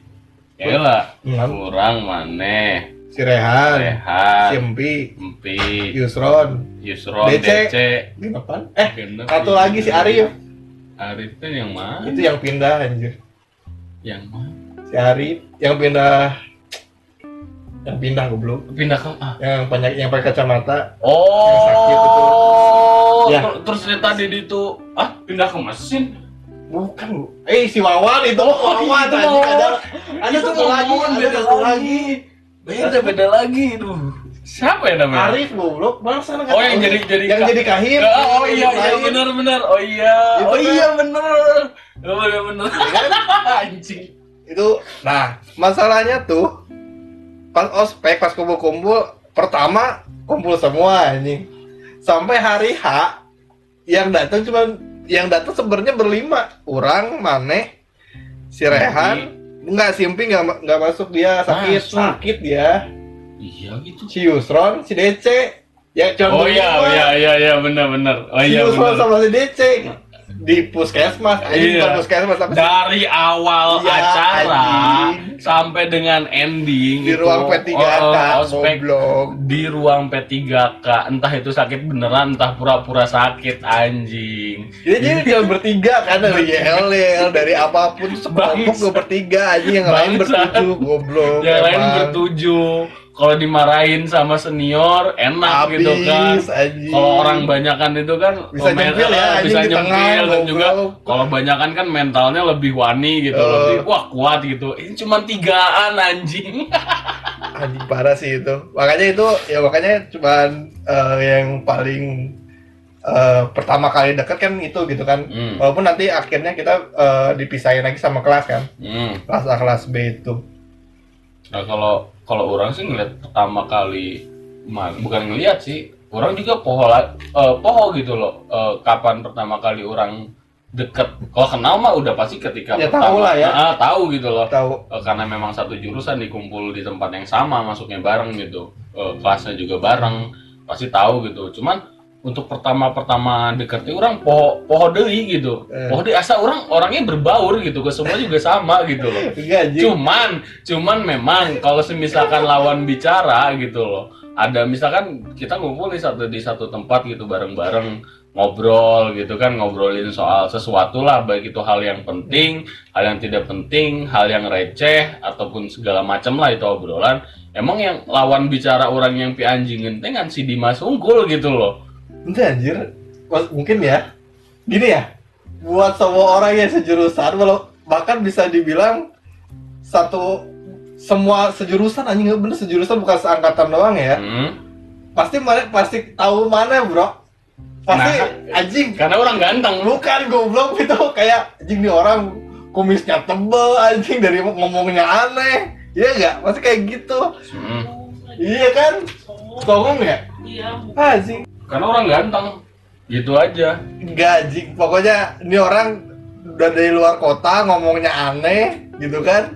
Speaker 1: Ya lah,
Speaker 2: Enam.
Speaker 1: kurang maneh.
Speaker 2: Si Rehan si
Speaker 1: Rehat,
Speaker 2: Empi
Speaker 1: Empi,
Speaker 2: Yusron
Speaker 1: Yusron,
Speaker 2: DC.
Speaker 1: DC.
Speaker 2: Kenapa? eh
Speaker 1: Genep,
Speaker 2: satu lagi si Arif
Speaker 1: Arif kan yang mana?
Speaker 2: itu yang pindah anjir
Speaker 1: Yang mana?
Speaker 2: si Arif yang pindah yang pindah goblok
Speaker 1: Pindah ke ah,
Speaker 2: yang banyak yang pakai kacamata
Speaker 1: Oh,
Speaker 2: Yang sakit itu. Ya.
Speaker 1: ter- terus dia tadi di itu ah pindah ke mesin.
Speaker 2: bukan bu eh si Wawan itu
Speaker 1: Oh,
Speaker 2: Wawan
Speaker 1: itu
Speaker 2: anjing.
Speaker 1: Wawan.
Speaker 2: ada ada
Speaker 1: Itu
Speaker 2: satu lagi ada satu
Speaker 1: lagi. Beda beda lagi, duh. Siapa ya namanya?
Speaker 2: Arif goblok bangsa nggak
Speaker 1: Oh, yang jadi- jadi
Speaker 2: yang jadi kahim
Speaker 1: Ah, oh iya iya benar benar. Oh iya.
Speaker 2: Itu
Speaker 1: oh
Speaker 2: kan-
Speaker 1: iya benar. Oh iya benar. Anjing.
Speaker 2: itu nah masalahnya tuh pas ospek pas kumpul-kumpul pertama kumpul semua anjing sampai hari H yang datang cuma yang datang sebenarnya berlima orang Mane si Rehan enggak Simpi nggak nggak masuk dia sakit
Speaker 1: Masuk.
Speaker 2: sakit dia
Speaker 1: Iya gitu.
Speaker 2: si Yusron si DC ya cuma
Speaker 1: Oh iya iya iya iya benar benar. Oh
Speaker 2: si
Speaker 1: iya
Speaker 2: Yusron
Speaker 1: benar.
Speaker 2: sama si DC di puskesmas anjing
Speaker 1: Iya.
Speaker 2: puskesmas tapi
Speaker 1: Dari awal
Speaker 2: Iya,
Speaker 1: acara
Speaker 2: anjing.
Speaker 1: sampai dengan ending
Speaker 2: di
Speaker 1: itu,
Speaker 2: ruang P3K
Speaker 1: oh, oh, ospek
Speaker 2: goblok.
Speaker 1: di ruang P3K entah itu sakit beneran entah pura-pura sakit anjing.
Speaker 2: Jadi jadi dia bertiga kan dari YLL dari apa pun
Speaker 1: sekelompok
Speaker 2: gue bertiga aja yang lain bertujuh goblok.
Speaker 1: yang lain bertujuh kalau dimarahin sama senior enak
Speaker 2: Habis,
Speaker 1: gitu kan kalau orang banyakan itu kan
Speaker 2: Bisa nyempil ya,
Speaker 1: eh, bisa
Speaker 2: di tengah,
Speaker 1: nyempil dan juga kalau banyakan kan mentalnya lebih wani gitu
Speaker 2: Eh.
Speaker 1: lebih wah kuat gitu ini cuma tigaan anjing
Speaker 2: anjing parah sih itu. Makanya itu ya makanya cuman eh, yang paling eh, pertama kali deket kan itu gitu kan.
Speaker 1: Hmm.
Speaker 2: Walaupun nanti akhirnya kita eh, dipisahin lagi sama kelas kan.
Speaker 1: Hmm.
Speaker 2: Kelas A kelas B itu.
Speaker 1: Nah kalau kalau orang sih ngeliat pertama kali bukan ngeliat sih orang juga poho eh, poho gitu loh. Eh, kapan pertama kali orang deket kalau kenal mah udah pasti ketika
Speaker 2: Ya,
Speaker 1: pertama.
Speaker 2: tahu lah ya.
Speaker 1: Ah, tahu gitu loh.
Speaker 2: Tahu.
Speaker 1: Eh, karena memang satu jurusan dikumpul di tempat yang sama masuknya bareng gitu. Eh, kelasnya juga bareng pasti tahu gitu. Cuman untuk pertama-pertama deketnya orang poho poho deui gitu
Speaker 2: Eh.
Speaker 1: poho deui asa orang orangnya berbaur gitu ke semua juga sama gitu loh
Speaker 2: anjing.
Speaker 1: cuman cuman memang kalau semisalkan lawan bicara gitu loh ada misalkan kita ngumpul di satu di satu tempat gitu bareng-bareng ngobrol gitu kan ngobrolin soal sesuatu lah baik itu hal yang penting hal yang tidak penting hal yang receh ataupun segala macam lah itu obrolan emang yang lawan bicara orang yang pi anjingin teh kan si Dimas unggul gitu loh
Speaker 2: Enggak anjir. Mas- Mungkin ya. Gini ya. Buat semua orang yang sejurusan walau bahkan bisa dibilang satu semua sejurusan anjing nggak bener sejurusan bukan seangkatan doang ya.
Speaker 1: Hmm.
Speaker 2: Pasti mana pasti tahu mana, Bro. Pasti
Speaker 1: Nah.
Speaker 2: anjing
Speaker 1: karena orang ganteng
Speaker 2: bukan goblok itu kayak anjing nih orang kumisnya tebel anjing dari ngomongnya aneh. Iya enggak? Pasti kayak gitu.
Speaker 1: Hmm.
Speaker 2: Iya kan? Songong ya?
Speaker 3: Iya,
Speaker 2: Anjing.
Speaker 1: Karena orang ganteng gitu aja
Speaker 2: Gaji, pokoknya ini orang udah dari luar kota ngomongnya aneh gitu kan.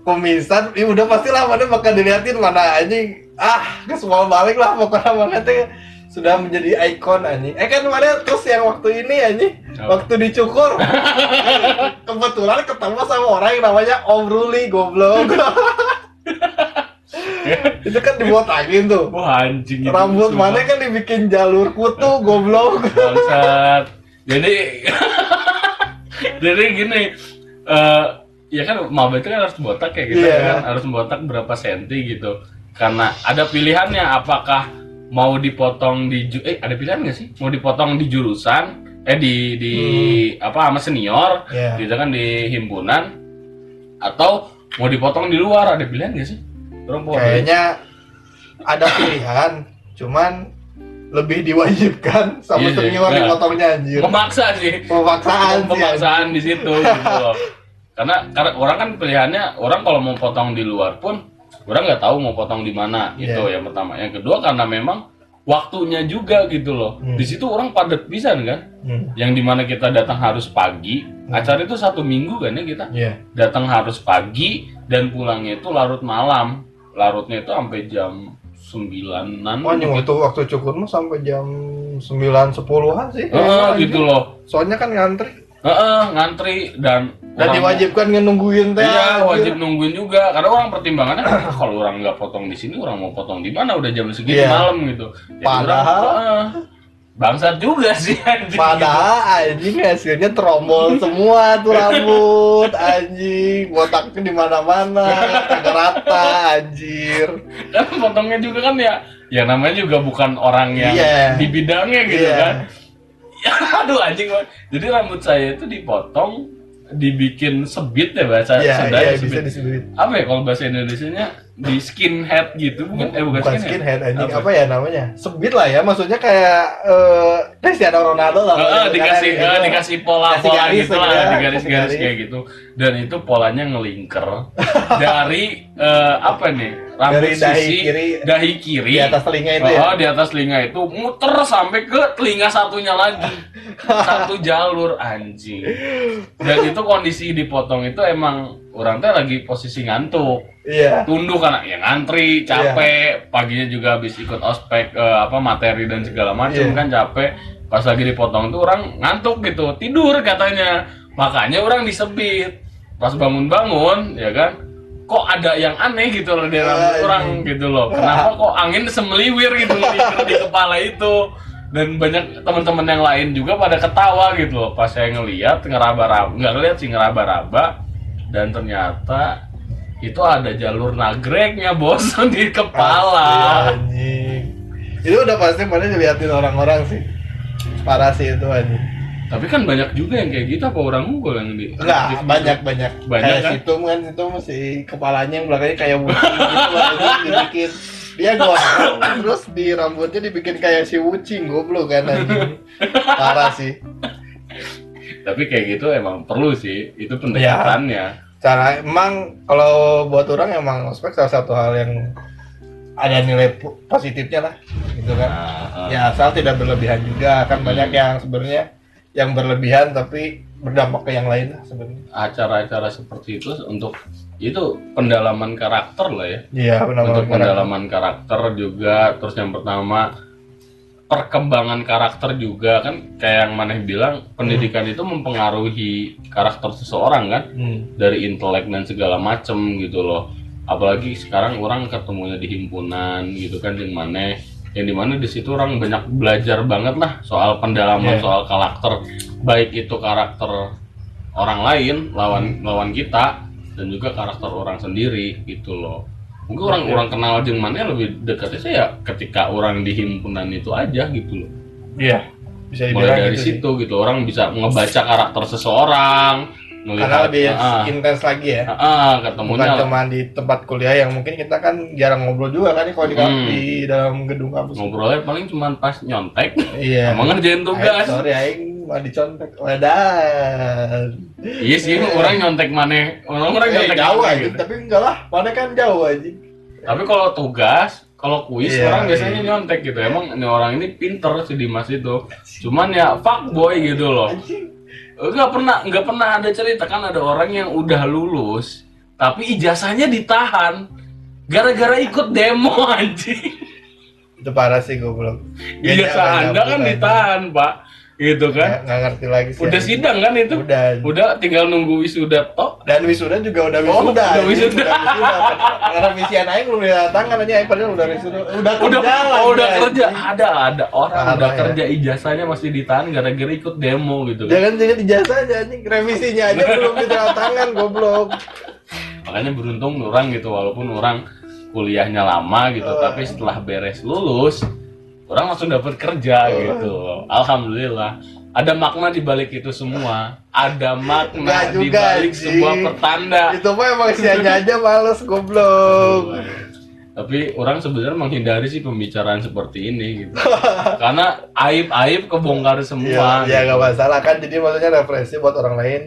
Speaker 2: Kumisan, ini udah pasti lah mana bakal diliatin mana anjing. Ah, ke semua balik lah pokoknya mana teh sudah menjadi ikon anjing. Eh kan mana terus yang waktu ini anjing,
Speaker 1: Apa?
Speaker 2: waktu dicukur. Kebetulan ketemu sama orang yang namanya Om Ruli goblok. itu kan dibotakin tuh.
Speaker 1: wah anjing itu,
Speaker 2: Rambut
Speaker 1: sumpah.
Speaker 2: mana kan dibikin jalur kutu goblok.
Speaker 1: bangsat jadi jadi gini eh ya kan maba itu kan harus botak ya gitu
Speaker 2: Iya.
Speaker 1: kan harus botak berapa senti gitu karena ada pilihannya apakah mau dipotong di eh ada pilihan nggak sih mau dipotong di jurusan eh di di apa sama senior
Speaker 2: Iya.
Speaker 1: gitu kan di himpunan atau mau dipotong di luar ada pilihan nggak sih Mau
Speaker 2: Kayaknya ada pilihan, cuman lebih diwajibkan sama
Speaker 1: Iya sih,
Speaker 2: senior
Speaker 1: iya.
Speaker 2: dipotongnya anjir.
Speaker 1: memaksa sih
Speaker 2: Pemaksaan sih.
Speaker 1: pemaksaan di situ gitu. Karena karena orang kan pilihannya orang kalau mau potong di luar pun orang nggak tahu mau potong di mana
Speaker 2: Iya.
Speaker 1: yang pertama. Yang kedua karena memang waktunya juga gitu loh.
Speaker 2: Hmm.
Speaker 1: Di situ orang padat bisa kan.
Speaker 2: Hmm,
Speaker 1: Yang di mana kita datang harus pagi. Acara itu satu minggu kan ya kita
Speaker 2: Iya.
Speaker 1: datang harus pagi dan pulangnya itu larut malam. Larutnya itu sampai jam sembilanan.
Speaker 2: Oh, anjing waktu waktu cukur mah sampai jam 9 10-an sih.
Speaker 1: Eh,
Speaker 2: kayaknya, anjing.
Speaker 1: gitu loh.
Speaker 2: Soalnya kan ngantri
Speaker 1: Heeh, ngantri dan
Speaker 2: dan
Speaker 1: orang-
Speaker 2: diwajibkan nungguin teh.
Speaker 1: Iya wajib nungguin juga karena orang pertimbangannya "Ah, kalau orang nggak potong di sini orang mau potong di mana udah jam segini
Speaker 2: Iya.
Speaker 1: malam gitu. Jadi
Speaker 2: Padahal-
Speaker 1: orang, "Ah, bangsat juga sih anjing.
Speaker 2: Padahal anjing hasilnya terombol semua tuh rambut anjing botaknya di mana-mana rata anjir.
Speaker 1: Kan potongnya juga kan ya ya namanya juga bukan orang yang
Speaker 2: Iya.
Speaker 1: di bidangnya gitu
Speaker 2: Iya.
Speaker 1: kan. Ya, aduh anjing. Jadi rambut saya itu dipotong dibikin sebit ya bahasa
Speaker 2: iya
Speaker 1: Sunda
Speaker 2: iya
Speaker 1: ya,
Speaker 2: bisa
Speaker 1: sebit.
Speaker 2: disebut
Speaker 1: Apa ya kalau bahasa Indonesianya di skinhead gitu bukan? Eh bukan,
Speaker 2: bukan skinhead. anjing.
Speaker 1: Apa?
Speaker 2: apa? ya namanya? Sebit lah ya maksudnya kayak eh Cristiano Ronaldo lah. Kan,
Speaker 1: dikasih
Speaker 2: gitu.
Speaker 1: eh, dikasih pola pola
Speaker 2: garis
Speaker 1: gitu lah
Speaker 2: ya,
Speaker 1: digaris garis
Speaker 2: garis.
Speaker 1: kayak gitu. Dan itu polanya ngelingker dari eh, apa nih rambut
Speaker 2: dari dahi
Speaker 1: sisi
Speaker 2: kiri.
Speaker 1: dahi kiri.
Speaker 2: Di atas telinga itu ya?
Speaker 1: Oh, di atas telinga itu muter sampai ke telinga satunya lagi. Satu jalur anjing. Dan itu kondisi dipotong itu emang orang teh lagi posisi ngantuk.
Speaker 2: Iya.
Speaker 1: Tunduk karena ya ngantri capek. Paginya juga habis ikut ospek eh, apa materi dan segala macam
Speaker 2: Iya.
Speaker 1: kan capek. Pas lagi dipotong tuh orang ngantuk gitu tidur katanya. Makanya orang disebit. Pas bangun-bangun ya kan kok ada yang aneh gitu loh di rambut
Speaker 2: Anjing.
Speaker 1: orang gitu loh. Kenapa kok angin semeliwir gitu loh di, di kepala itu? Dan banyak teman-teman yang lain juga pada ketawa gitu loh. Pas saya ngeliat ngeraba-raba nggak ngeliat sih ngeraba-raba dan ternyata itu ada jalur nagreknya bos di kepala
Speaker 2: anjing itu udah pasti pada diliatin orang-orang sih parah sih itu anjing
Speaker 1: tapi kan banyak juga yang kayak gitu apa orang Google yang di
Speaker 2: Enggak, banyak banyak.
Speaker 1: Banyak,
Speaker 2: kayak
Speaker 1: kan?
Speaker 2: situ kan itu masih kepalanya yang belakangnya kayak Wuci gitu anjing, dibikin dia gondrong terus di rambutnya dibikin kayak si Wuci goblok kan anjing. Parah sih.
Speaker 1: Tapi kayak gitu emang perlu sih itu pendekatannya.
Speaker 2: Cara emang kalau buat orang emang ospek salah satu hal yang ada nilai po- positifnya lah gitu kan.
Speaker 1: Nah,
Speaker 2: Ya asal tidak berlebihan juga. Kan banyak yang sebenarnya yang berlebihan tapi berdampak ke yang lain lah sebenarnya.
Speaker 1: acara-acara seperti itu untuk itu pendalaman karakter lah ya.
Speaker 2: Iya benar
Speaker 1: untuk pendalaman karakter juga. Terus yang pertama perkembangan karakter juga kan kayak yang maneh bilang pendidikan itu mempengaruhi karakter seseorang kan?
Speaker 2: Hmm.
Speaker 1: dari intelek dan segala macem gitu loh. Apalagi sekarang orang ketemunya di himpunan gitu kan yang mana yang di mana di situ orang banyak belajar banget lah soal pendalaman
Speaker 2: Iya.
Speaker 1: soal karakter. Baik itu karakter orang lain lawan lawan kita dan juga karakter orang sendiri gitu loh mungkin orang orang kenal jeng mana lebih dekatnya saya ya ketika orang di himpunan itu aja gitu loh
Speaker 2: Iya, bisa
Speaker 1: mulai dari
Speaker 2: gitu sih.
Speaker 1: situ gitu orang bisa ngebaca karakter seseorang
Speaker 2: Karena lebih
Speaker 1: ah,
Speaker 2: intens lagi ya.
Speaker 1: ah,
Speaker 2: Bukan
Speaker 1: ketemunya
Speaker 2: cuma di tempat kuliah yang mungkin kita kan jarang ngobrol juga kan nih kalau di,
Speaker 1: Hmm.
Speaker 2: di dalam gedung kampus.
Speaker 1: ngobrolnya paling cuma pas nyontek
Speaker 2: Iya.
Speaker 1: sama ngerjain tugas
Speaker 2: sorry aing mau dicontek. Wadah.
Speaker 1: iya sih orang nyontek mana orang orang
Speaker 2: Eh,
Speaker 1: nyontek
Speaker 2: jauh aja,
Speaker 1: gitu.
Speaker 2: tapi enggak lah. Mana kan jauh aja.
Speaker 1: tapi kalau tugas kalau kuis
Speaker 2: Iya,
Speaker 1: orang biasanya
Speaker 2: iya.
Speaker 1: nyontek gitu emang ini orang ini pinter si Dimas itu cuman ya fuck boy gitu loh nggak pernah nggak pernah ada cerita kan ada orang yang udah lulus tapi ijazahnya ditahan gara-gara ikut demo anjing
Speaker 2: Itu parah sih goblok.
Speaker 1: ijazah anda kan ditahan pak gitu kan
Speaker 2: nggak ngerti lagi sih.
Speaker 1: udah sidang kan itu
Speaker 2: Udah.
Speaker 1: udah tinggal nunggu wisuda toh
Speaker 2: Dan wisuda juga udah
Speaker 1: Oh,
Speaker 2: wisuda.
Speaker 1: udah
Speaker 2: anjing.
Speaker 1: wisuda.
Speaker 2: Udah wisuda. Karena misian aing belum ditangan aja padahal udah wisuda. Udah
Speaker 1: udah
Speaker 2: kerja
Speaker 1: oh, udah kerja ada ada orang
Speaker 2: Ada,
Speaker 1: udah
Speaker 2: ya.
Speaker 1: kerja ijazahnya masih ditahan gara-gara ikut demo gitu kan.
Speaker 2: Jangan jangan ijazah aja anjing revisinya aja belum ditangan goblok.
Speaker 1: makanya beruntung orang gitu walaupun orang kuliahnya lama gitu
Speaker 2: Oh.
Speaker 1: tapi setelah beres lulus orang langsung dapat kerja
Speaker 2: Oh.
Speaker 1: gitu alhamdulillah ada makna di balik itu semua ada makna di balik sebuah pertanda
Speaker 2: Itu mah emang sianya aja males goblok.
Speaker 1: tapi orang sebenarnya menghindari sih pembicaraan seperti ini gitu karena aib aib kebongkar
Speaker 2: Iya,
Speaker 1: semua
Speaker 2: ya
Speaker 1: gitu.
Speaker 2: nggak masalah kan. Jadi maksudnya referensi buat orang lain.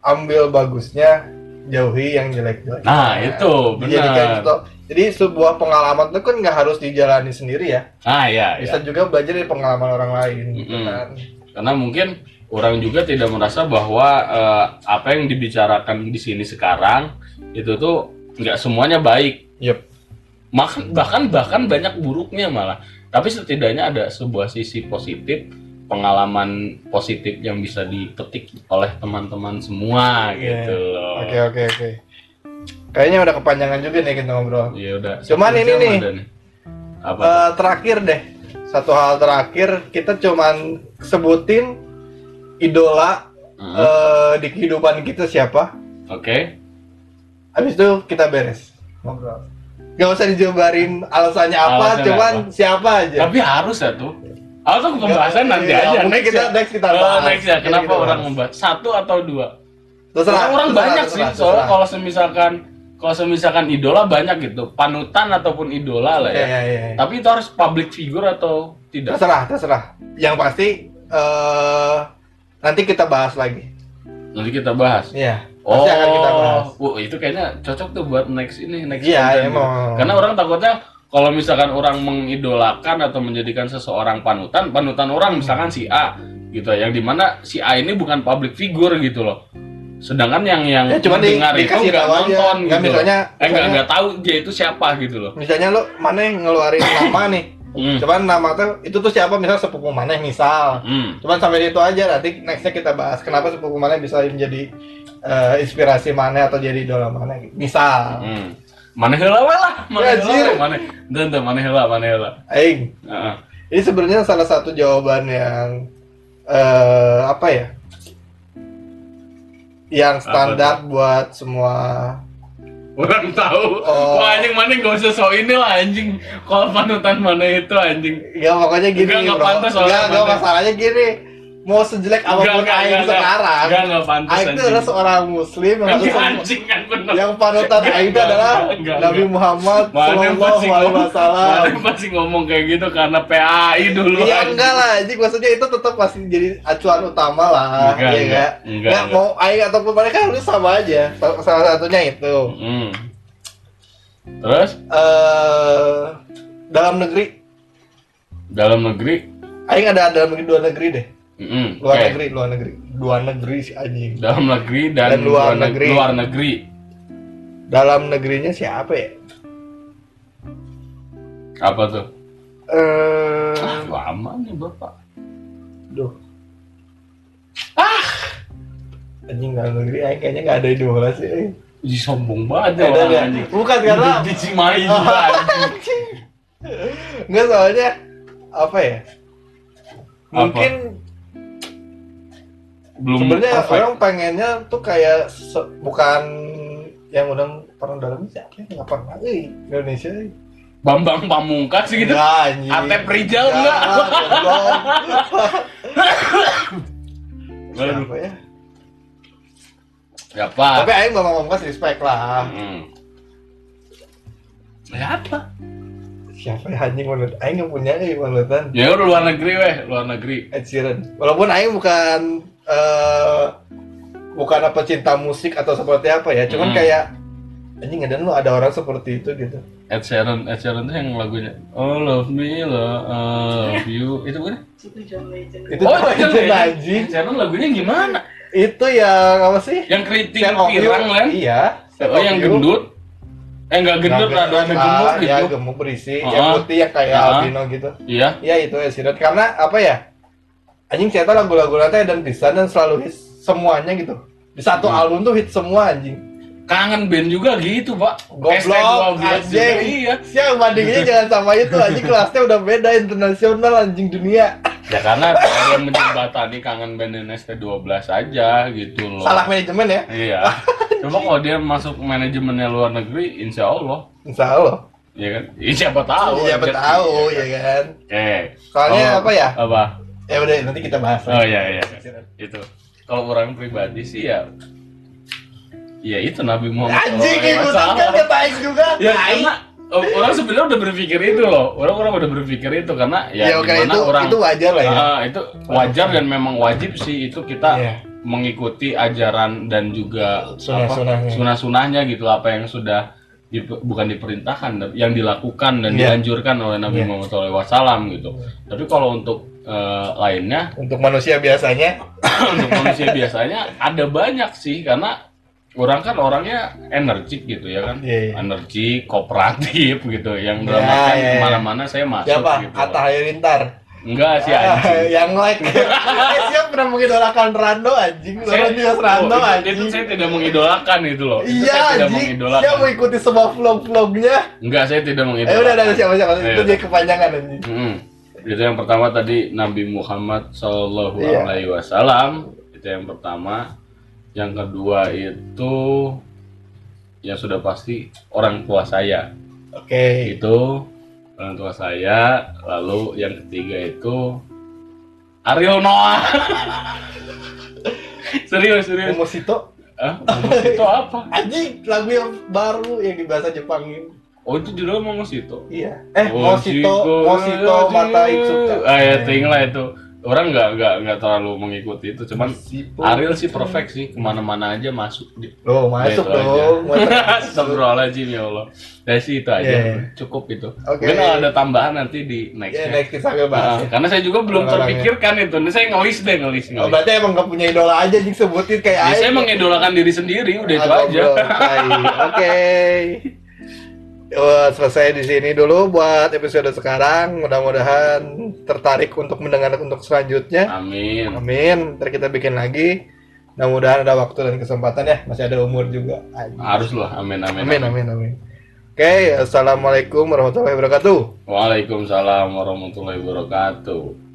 Speaker 2: Ambil bagusnya, jauhi yang jelek-jelek.
Speaker 1: nah itu
Speaker 2: Dijadikan
Speaker 1: benar
Speaker 2: contoh. Jadi sebuah pengalaman itu kan nggak harus dijalani sendiri ya.
Speaker 1: ah ya, ya.
Speaker 2: Bisa juga belajar dari pengalaman orang lain gitu
Speaker 1: Mm-mm.
Speaker 2: kan.
Speaker 1: karena mungkin orang juga tidak merasa bahwa eh, apa yang dibicarakan di sini sekarang itu tuh nggak semuanya baik
Speaker 2: Yep.
Speaker 1: bahkan bahkan bahkan banyak buruknya malah tapi setidaknya ada sebuah sisi positif pengalaman positif yang bisa dipetik oleh teman-teman semua
Speaker 2: Iya.
Speaker 1: gitu loh
Speaker 2: Oke oke oke. Kayaknya udah kepanjangan juga nih kita ngobrol.
Speaker 1: ya udah
Speaker 2: Cuman ini nih.
Speaker 1: apa tuh?
Speaker 2: Eh, terakhir deh, satu hal terakhir kita cuman sebutin idola
Speaker 1: Heeh.
Speaker 2: eh, di kehidupan kita siapa.
Speaker 1: oke
Speaker 2: Habis itu kita beres ngobrol. Gak usah dijabarin alasannya apa,
Speaker 1: Alasannya
Speaker 2: cuman
Speaker 1: apa?
Speaker 2: siapa aja.
Speaker 1: tapi harus ya tuh tuh pembahasan
Speaker 2: Iya,
Speaker 1: nanti
Speaker 2: iya,
Speaker 1: aja next
Speaker 2: kita-
Speaker 1: ya.
Speaker 2: next kita
Speaker 1: Oh,
Speaker 2: bahas.
Speaker 1: next ya
Speaker 2: Next
Speaker 1: kenapa orang membahas satu atau dua
Speaker 2: Terserah.
Speaker 1: orang, orang
Speaker 2: terserah,
Speaker 1: banyak
Speaker 2: terserah,
Speaker 1: sih soalnya kalau semisalkan kalau semisalkan idola banyak gitu panutan ataupun idola lah
Speaker 2: Iya,
Speaker 1: ya
Speaker 2: iya, iya.
Speaker 1: tapi itu harus public figure atau tidak
Speaker 2: Terserah, terserah. Yang pasti eh nanti kita bahas lagi.
Speaker 1: nanti kita bahas
Speaker 2: Iya.
Speaker 1: oh
Speaker 2: akan kita bahas.
Speaker 1: Wah, itu kayaknya cocok tuh buat next ini next
Speaker 2: Iya, emang.
Speaker 1: karena orang takutnya kalau misalkan orang mengidolakan atau menjadikan seseorang panutan panutan orang misalkan si A gitu yang di mana si A ini bukan public figure gitu loh sedangkan yang yang
Speaker 2: Ya, cuman di-
Speaker 1: dengar itu
Speaker 2: dikasih
Speaker 1: nggak
Speaker 2: aja.
Speaker 1: nonton
Speaker 2: Nggak,
Speaker 1: gitu loh.
Speaker 2: misalnya-
Speaker 1: eh nggak nggak tahu dia itu siapa gitu loh
Speaker 2: Misalnya lo mana yang ngeluarin nama nih.
Speaker 1: Hmm.
Speaker 2: Cuman nama tuh itu tuh siapa misal sepupu mana misal.
Speaker 1: Hmm.
Speaker 2: Cuman sampai itu aja nanti nextnya kita bahas kenapa sepupu mana bisa menjadi eh, inspirasi mana atau jadi idola mana gitu. Misal.
Speaker 1: Hmm. Mana heula we lah, mana we, mana. Dan mana heula, mana heula.
Speaker 2: Aing.
Speaker 1: Heeh.
Speaker 2: Ini sebenarnya salah satu jawaban yang eh apa ya? Yang standar buat semua
Speaker 1: Orang tahu.
Speaker 2: Oh.
Speaker 1: Wah anjing mana gak usah so ini lah anjing. Kalau panutan mana itu anjing.
Speaker 2: Ya pokoknya gini
Speaker 1: Enggak, enggak
Speaker 2: bro.
Speaker 1: pantas
Speaker 2: enggak
Speaker 1: pantas.
Speaker 2: masalahnya gini. Mau sejelek apa pun
Speaker 1: Enggak,
Speaker 2: Aing
Speaker 1: enggak,
Speaker 2: sekarang.
Speaker 1: Enggak, enggak pantas,
Speaker 2: Aing itu adalah seorang muslim yang,
Speaker 1: anjing kan bener.
Speaker 2: yang panutan Aing itu adalah
Speaker 1: Enggak,
Speaker 2: Nabi. Muhammad Sallallahu Alaihi
Speaker 1: ngomong,
Speaker 2: Wasallam.
Speaker 1: pasti ngomong kayak gitu karena PAI dulu.
Speaker 2: Iya enggak lah, jadi maksudnya itu tetap pasti jadi acuan utama lah,
Speaker 1: Enggak,
Speaker 2: iya
Speaker 1: enggak.
Speaker 2: enggak? Mau Aing ataupun mereka harus sama aja. Salah satunya itu.
Speaker 1: Hmm. Terus
Speaker 2: eh dalam negeri,
Speaker 1: dalam negeri,
Speaker 2: Aing ada dalam negeri dua negeri deh.
Speaker 1: Mm,
Speaker 2: Luar
Speaker 1: oke.
Speaker 2: negeri, luar negeri, dua negeri si anjing.
Speaker 1: dalam negeri dan,
Speaker 2: Dan luar
Speaker 1: neg-
Speaker 2: negeri.
Speaker 1: luar negeri.
Speaker 2: Dalam negerinya siapa ya?
Speaker 1: Apa tuh?
Speaker 2: Eh,
Speaker 1: Ah, lama nih bapak.
Speaker 2: duh. Ah, anjing dalam negeri Aing kayaknya nggak ada idola sih.
Speaker 1: Ih, sombong banget ya orang anjing.
Speaker 2: Bukan karena
Speaker 1: di Cimahi juga anjing.
Speaker 2: Enggak soalnya apa ya?
Speaker 1: Apa? Belum
Speaker 2: sebenarnya orang pengennya tuh kayak bukan yang udah pernah dalam siapa ya? Nggak pernah, eh Indonesia. eh.
Speaker 1: Bambang Pamungkas gitu. Atep Rijal enggak?
Speaker 2: goblok.
Speaker 1: Waduh.
Speaker 2: Siapa ya?
Speaker 1: Siapa?
Speaker 2: Tapi Aing Bang Pamungkas respect lah.
Speaker 1: Hmm. Siapa?
Speaker 2: Siapa ya anjing menurut Aing yang punya eh manutan
Speaker 1: Ya udah luar negeri weh, luar negeri.
Speaker 2: Ed Sheeran. Walaupun Aing bukan eh bukan apa cinta musik atau seperti apa ya, cuman
Speaker 1: Hmm.
Speaker 2: kayak anjing dan lu ada orang seperti itu gitu.
Speaker 1: Ed Sheeran Ed Sheeran tuh yang lagunya Oh love me love you. Itu bukan?
Speaker 3: Itu John Legend.
Speaker 2: itu
Speaker 1: oh ya
Speaker 2: anjing.
Speaker 1: Ed Sheeran lagunya gimana?
Speaker 2: Itu yang apa sih?
Speaker 1: Yang keriting
Speaker 2: You.
Speaker 1: pirang kan
Speaker 2: iya. Shape
Speaker 1: oh yang
Speaker 2: You.
Speaker 1: gendut? Eh nggak gendut
Speaker 2: Nggak
Speaker 1: rada ada
Speaker 2: gendut,
Speaker 1: gemuk
Speaker 2: ah,
Speaker 1: gitu.
Speaker 2: ya gemuk berisi.
Speaker 1: Ah.
Speaker 2: yang putih yang kayak
Speaker 1: Ah.
Speaker 2: albino gitu.
Speaker 1: Iya.
Speaker 2: Iya itu ya Sirat karena apa ya anjing ternyata lagu-lagu nanti dan bisa dan selalu hits semuanya gitu? Di satu
Speaker 1: Hmm.
Speaker 2: album tuh hit semua anjing.
Speaker 1: Kangen band juga gitu pak.
Speaker 2: Goblok
Speaker 1: ST12 juga,
Speaker 2: anjing.
Speaker 1: iya.
Speaker 2: Siapa bandinginnya jangan sama itu anjing. Kelasnya udah beda internasional anjing dunia.
Speaker 1: Ya karena yang menjembatani kangen band ST12 aja gitu loh.
Speaker 2: Salah manajemen ya?
Speaker 1: Iya. Coba kalau dia masuk manajemennya luar negeri insya Allah.
Speaker 2: Insya Allah.
Speaker 1: Ya kan? Ya, siapa tahu
Speaker 2: siapa
Speaker 1: kan?
Speaker 2: tahu ya kan?
Speaker 1: Oke
Speaker 2: soalnya apa ya?
Speaker 1: Apa
Speaker 2: ya udah nanti kita bahas
Speaker 1: oh iya iya. Itu. Kalau orang pribadi sih ya ya itu Nabi Muhammad
Speaker 2: anjing ikutan kan baik juga.
Speaker 1: Ya karena orang sebenarnya udah berpikir itu loh. Orang orang udah berpikir itu karena
Speaker 2: ya,
Speaker 1: ya, gimana
Speaker 2: itu
Speaker 1: orang
Speaker 2: itu wajar lah ya.
Speaker 1: Ah, itu wajar dan memang wajib sih. Itu kita
Speaker 2: Iya.
Speaker 1: mengikuti ajaran dan juga
Speaker 2: Sunah-sunahnya.
Speaker 1: apa, sunah-sunahnya gitu apa yang sudah di- bukan diperintahkan yang dilakukan dan
Speaker 2: Iya.
Speaker 1: dianjurkan oleh Nabi
Speaker 2: Iya.
Speaker 1: Muhammad SAW gitu. Tapi kalau untuk eh, lainnya.
Speaker 2: Untuk manusia biasanya.
Speaker 1: Untuk manusia biasanya ada banyak sih karena orang kan orangnya energik gitu ya kan.
Speaker 2: Iya, iya.
Speaker 1: energik kooperatif gitu. Yang dalam
Speaker 2: Ya,
Speaker 1: artian
Speaker 2: ya, ya.
Speaker 1: ke mana-mana saya masuk
Speaker 2: siapa?
Speaker 1: gitu.
Speaker 2: Atta Halilintar
Speaker 1: enggak sih
Speaker 2: Ah,
Speaker 1: anjing.
Speaker 2: yang like. Eh, siapa pernah mengidolakan Rando anjing?
Speaker 1: Saya,
Speaker 2: Laurentius Rando
Speaker 1: itu,
Speaker 2: anjing.
Speaker 1: itu saya tidak mengidolakan itu loh. Itu
Speaker 2: iya
Speaker 1: saya
Speaker 2: anjing.
Speaker 1: mengidolakan.
Speaker 2: Dia mengikuti semua vlog-vlognya?
Speaker 1: Enggak saya tidak
Speaker 2: eh
Speaker 1: mengidolakan
Speaker 2: udah ada siapa-siapa
Speaker 1: Iya.
Speaker 2: itu jadi kepanjangan anjing.
Speaker 1: Hmm. Itu yang pertama tadi Nabi Muhammad Shallallahu
Speaker 2: Iya.
Speaker 1: Alaihi Wasallam itu yang pertama. Yang kedua itu yang sudah pasti orang tua saya
Speaker 2: oke
Speaker 1: itu orang tua saya. Lalu yang ketiga itu Ariel Noah. serius serius.
Speaker 2: Momosito
Speaker 1: Ah, Momo itu apa?
Speaker 2: anjing lagu yang baru yang di bahasa Jepangin
Speaker 1: Oh itu judulnya Momosito.
Speaker 2: iya eh
Speaker 1: Oh,
Speaker 2: Mosito
Speaker 1: Chico,
Speaker 2: Mosito
Speaker 1: Chico.
Speaker 2: Mata Itsuka
Speaker 1: Ah ya, tinggal lah itu. Orang nggak nggak nggak terlalu mengikuti itu, cuman
Speaker 2: Mosito.
Speaker 1: Ariel sih perfect sih ke mana-mana aja masuk di
Speaker 2: Loh, masuk
Speaker 1: Itu
Speaker 2: dong.
Speaker 1: Astagfirullahaladzim ya Allah Dari sih itu aja
Speaker 2: Iya.
Speaker 1: cukup itu
Speaker 2: Oke.
Speaker 1: Mungkin ada tambahan nanti di next
Speaker 2: Ya, next kita akan bahas.
Speaker 1: Ah,
Speaker 2: ya.
Speaker 1: Karena saya juga belum
Speaker 2: Orang-orangnya.
Speaker 1: terpikirkan itu Ini saya ngelis deh ngelis,
Speaker 2: Oh,
Speaker 1: ngelis.
Speaker 2: berarti emang gak punya idola aja jing sebutin kayak
Speaker 1: Ya. Saya mengidolakan diri sendiri udah itu
Speaker 2: Ah,
Speaker 1: aja
Speaker 2: goblok. Tai. Wah, selesai di sini dulu buat episode sekarang. Mudah-mudahan tertarik untuk mendengar untuk selanjutnya.
Speaker 1: Amin
Speaker 2: Amin. Ntar kita bikin lagi. Mudah-mudahan ada waktu dan kesempatan ya. Masih ada umur juga.
Speaker 1: Harus loh amin amin
Speaker 2: Amin, amin, amin. Oke, assalamualaikum warahmatullahi wabarakatuh.
Speaker 1: Waalaikumsalam warahmatullahi wabarakatuh